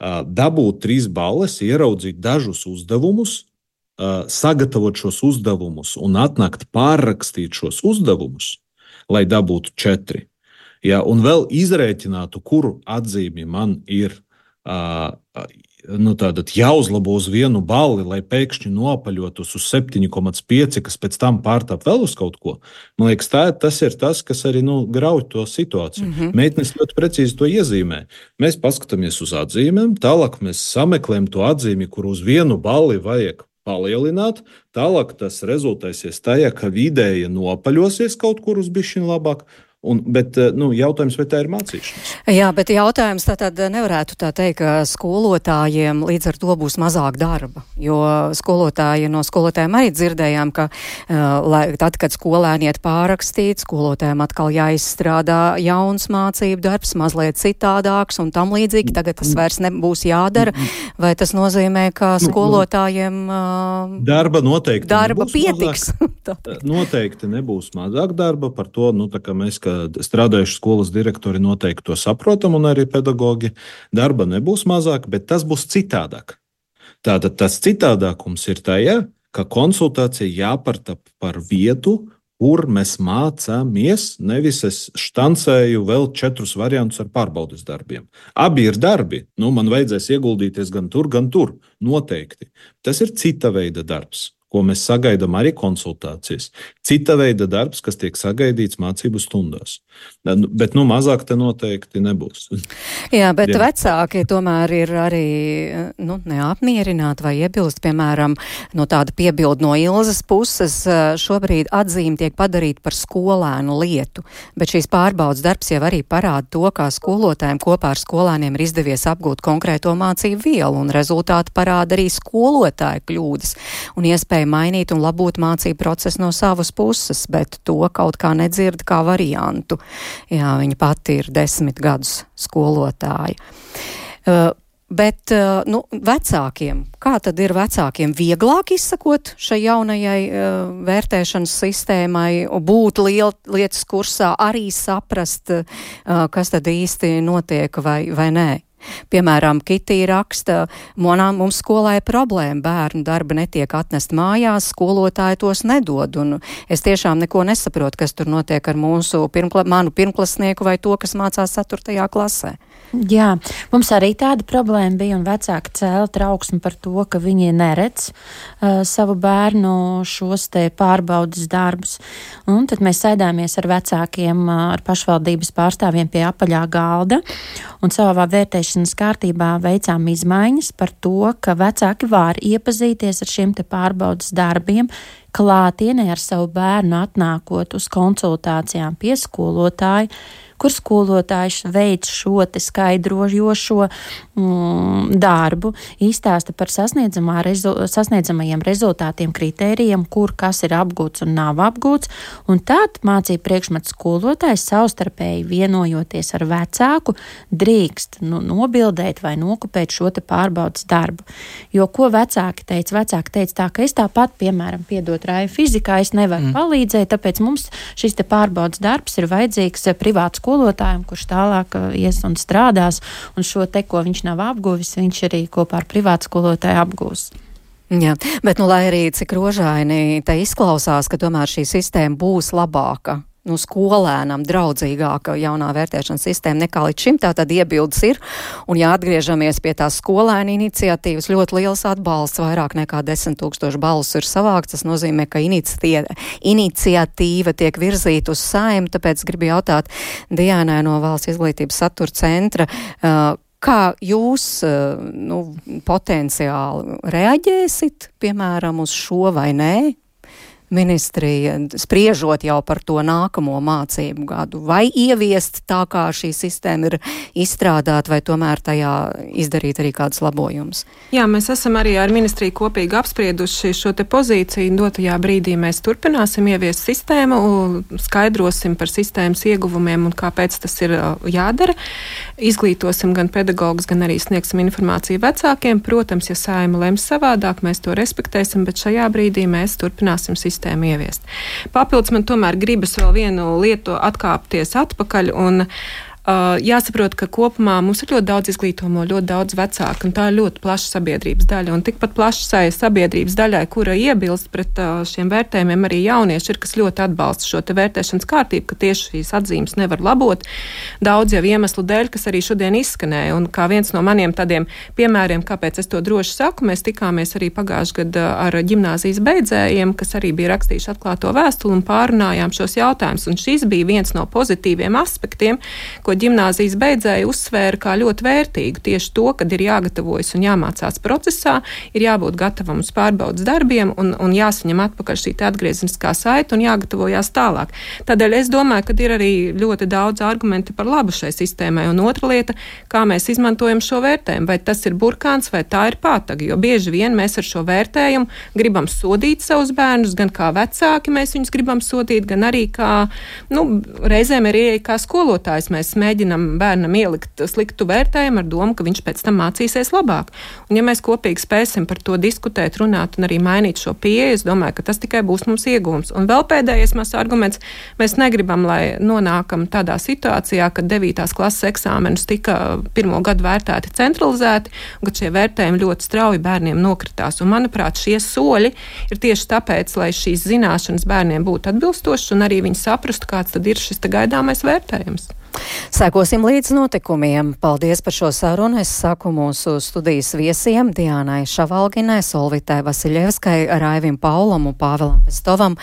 dabūt trīs balles, ieraudzīt dažus uzdevumus, sagatavot šos uzdevumus un atnākt pārrakstīt šos uzdevumus, lai dabūtu četri. Ja, un vēl izrēķinātu, kuru atzīmi man ir nu, jāuzlabo uz vienu balli, lai pēkšņi nopaļotos uz 7,5, kas pēc tam pārtap vēl uz kaut ko. Man liekas, tā, tas ir tas, kas arī nu, grauj to situāciju. Mm -hmm. Meitenes ļoti precīzi to iezīmē. Mēs paskatāmies uz atzīmēm, tālāk mēs sameklējam to atzīmi, kur uz vienu balli vajag palielināt. Tālāk tas rezultēsies tajā, ka vidēji nopaļosies kaut kur uz bišķiņu labāk, Un, bet eh, nu, jautājums, vai tā ir mācīšanās? Jā, bet jautājums tā tad nevarētu tā teikt, ka skolotājiem līdz ar to būs mazāk darba. Jo skolotāji no skolotājiem arī dzirdējām, ka uh, tad, kad skolēni iet pārrakstīt, skolotājiem atkal jāizstrādā jauns mācību darbs, mazliet citādāks un tam līdzīgi. Tagad tas vairs nebūs jādara. Vai tas nozīmē, ka nu, skolotājiem uh, darba noteikti darba pietiks? *laughs* noteikti nebūs mazāk darba par to, nu, tā, mēs, ka strādājuši skolas direktori noteikti to saprotam, un arī pedagogi. Darba nebūs mazāk, bet tas būs citādāk. Tātad tas citādākums ir tajā, ka konsultācija jāpartap par vietu, kur mēs mācāmies. Nevis es štancēju vēl četrus variantus ar pārbaudas darbiem. Abi ir darbi. Nu, man vajadzēs ieguldīties gan tur, gan tur. Noteikti. Tas ir cita veida darbs ko mēs sagaidām arī konsultācijas. Cita veida darbs, kas tiek sagaidīts mācību stundās. Bet nu, mazāk te noteikti nebūs. Jā, bet Jā. vecāki tomēr ir arī nu, neapmierināti vai iebilst, piemēram, no tāda piebilda no Ilzas puses. Šobrīd atzīme tiek padarīta par skolēnu lietu, bet šīs pārbaudas darbs jau arī parāda to, kā skolotājiem kopā ar skolēniem ir izdevies apgūt konkrēto mācību vielu, un rezultāti parāda arī skolotāju kļūdas un iespēju mainīt un labot mācību procesu no savas puses, bet to kaut kā nedzird kā variantu. Jā, viņa pati ir desmit gadus skolotāja. Uh, Bet uh, nu, vecākiem, kā tad ir vecākiem vieglāk izsakot šai jaunajai uh, vērtēšanas sistēmai, būt liel, lietas kursā, arī saprast, uh, kas tad īsti notiek vai, vai nē? Piemēram, Kitī raksta, monā mums skolā ir problēma, bērnu darba netiek atnest mājās, skolotāji tos nedod, un es tiešām neko nesaprotu, kas tur notiek ar mūsu pirmkla, manu pirmklasnieku vai to, kas mācās 4. klasē. Jā, mums arī tāda problēma bija, un vecāki cēla trauksmi par to, ka viņi neredz uh, savu bērnu šos te pārbaudas darbus. Un tad mēs sēdāmies ar vecākiem, uh, ar pašvaldības pārstāvjiem pie apaļā galda, un savā vērtēšanas kārtībā veicām izmaiņas par to, ka vecāki var iepazīties ar šiem pārbaudas darbiem, klātienē ar savu bērnu atnākot uz konsultācijām pie skolotāja kur skolotājs veic šo skaidrojošo mm, darbu, izstāsta par rezu, sasniedzamajiem rezultātiem, kritērijiem, kur kas ir apgūts un nav apgūts, un tad mācību priekšmetu skolotājs savstarpēji vienojoties ar vecāku drīkst nu, nobildēt vai nokupēt šo pārbaudas darbu. Jo ko vecāki teica? Vecāki teica tā, ka es tāpat, piemēram, piedot rāju fizikā, es nevaru mm. palīdzēt, tāpēc mums šis pārbaudas darbs ir vajadzīgs privāts skolotājiem, kurš tālāk uh, ies un strādās, un šo te, ko viņš nav apguvis, viņš arī kopā ar privātu skolotāju apgūs. Jā, bet, nu, lai arī cik rožaini te izklausās, ka tomēr šī sistēma būs labāka, nu, skolēnam draudzīgāka jaunā vērtēšanas sistēma nekā līdz šim. Tātad iebildes ir. Un, ja atgriežamies pie tās skolēna iniciatīvas, ļoti liels atbalsts, vairāk nekā 10 tūkstoši balsu ir savākts. Tas nozīmē, ka iniciatīva tiek virzīta uz saimu. Tāpēc gribu jautāt Diānai no Valsts izglītības satura centra. Uh, Kā jūs nu, potenciāli reaģēsit, piemēram, uz šo vai nē? Ministrija, spriežot jau par to nākamo mācību gadu, vai ieviest tā, kā šī sistēma ir izstrādāta, vai tomēr tajā izdarīt arī kādus labojumus? Jā, mēs esam arī ar ministriju kopīgi apsprieduši šo te pozīciju. Dotajā brīdī mēs turpināsim ieviest sistēmu, skaidrosim par sistēmas ieguvumiem un kāpēc tas ir jādara. Izglītosim gan pedagogus, gan arī sniegsim informāciju vecākiem. Protams, ja saima lems savādāk, mēs to respektēsim, bet šajā brīdī mēs turpināsim sistēmu ieviest. Papildus man tomēr gribas vēl vienu lietu atkāpties atpakaļ. Un, Uh, jāsaprot, ka kopumā mums ir ļoti daudz izglītojumu, ļoti daudz vecāku, un tā ir ļoti plaša sabiedrības daļa. Un tikpat plašai sabiedrības daļai, kura iebilst pret uh, šiem vērtējumiem, arī jaunieši ir, kas ļoti atbalsta šo vērtēšanas kārtību, ka tieši šīs atzīmes nevar labot. Daudz jau iemeslu dēļ, kas arī šodien izskanēja, un kā viens no maniem tādiem piemēriem, kāpēc es to droši saku, mēs tikāmies arī pagājušajā gadā ar ģimnāzijas beidzējiem, kas arī bija rakstījuši atklāto vēstuli un pārunājām šos jautājumus. Un šis bija viens no pozitīviem aspektiem, ko ko ģimnāzijas beidzēji uzsvēra kā ļoti vērtīgu. Tieši to, kad ir jāgatavojas un jāmācās procesā, ir jābūt gatavam uz pārbaudas darbiem un, un jāsaņem atpakaļ šī atgriezeniskā saita un jāgatavojas tālāk. Tādēļ es domāju, ka ir arī ļoti daudz argumenti par labu šai sistēmai. Un otra lieta, kā mēs izmantojam šo vērtējumu, vai tas ir burkāns vai tā ir pātaga. Jo bieži vien mēs ar šo vērtējumu gribam sodīt savus bērnus, gan kā vecāki mēs viņus gribam sodīt, gan arī kā, nu, reizēm arī kā skolotājs mēs mēģinam bērnam ielikt sliktu vērtējumu ar domu, ka viņš pēc tam mācīsies labāk. Un, ja mēs kopīgi spēsim par to diskutēt, runāt un arī mainīt šo pieeju, es domāju, ka tas tikai būs mums iegūms. Un vēl pēdējais mans arguments - mēs negribam, lai nonākam tādā situācijā, ka 9. klases eksāmenus tika pirmo gadu vērtēti centralizēti, un ka šie vērtējumi ļoti strauji bērniem nokritās. Un, manuprāt, šie soļi ir tieši tāpēc, lai šīs zināšanas bērniem būtu atbilstošas un arī viņi saprastu, kāds tad ir šis gaidāmais vērtējums. Sekosim līdz notikumiem. Paldies par šo sarunu. Es saku mūsu studijas viesiem Diānai Šavalginai, Solvitai Vasiljevskai, Raivim Paulam un Pāvelam Pestovam.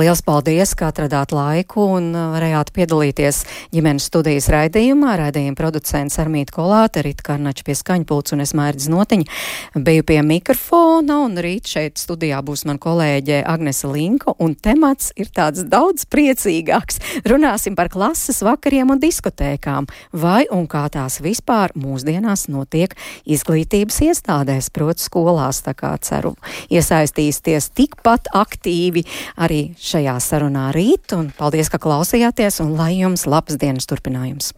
Liels paldies, ka atradāt laiku un varējāt piedalīties ģimenes studijas raidījumā. Raidījuma producents Armīta Kolāte, Rita Karnača pie skaņpults un es mērķis notiņa. Biju pie mikrofona un rīt šeit studijā būs man kolēģe Agnese Linko un temats ir tāds daudz priecīgāks. Runāsim par klases vakariem un un diskotēkām, vai un kā tās vispār mūsdienās notiek izglītības iestādēs, proti skolās. Tā kā ceru iesaistīsties tikpat aktīvi arī šajā sarunā rīt, un paldies, ka klausījāties, un lai jums labs dienas turpinājums!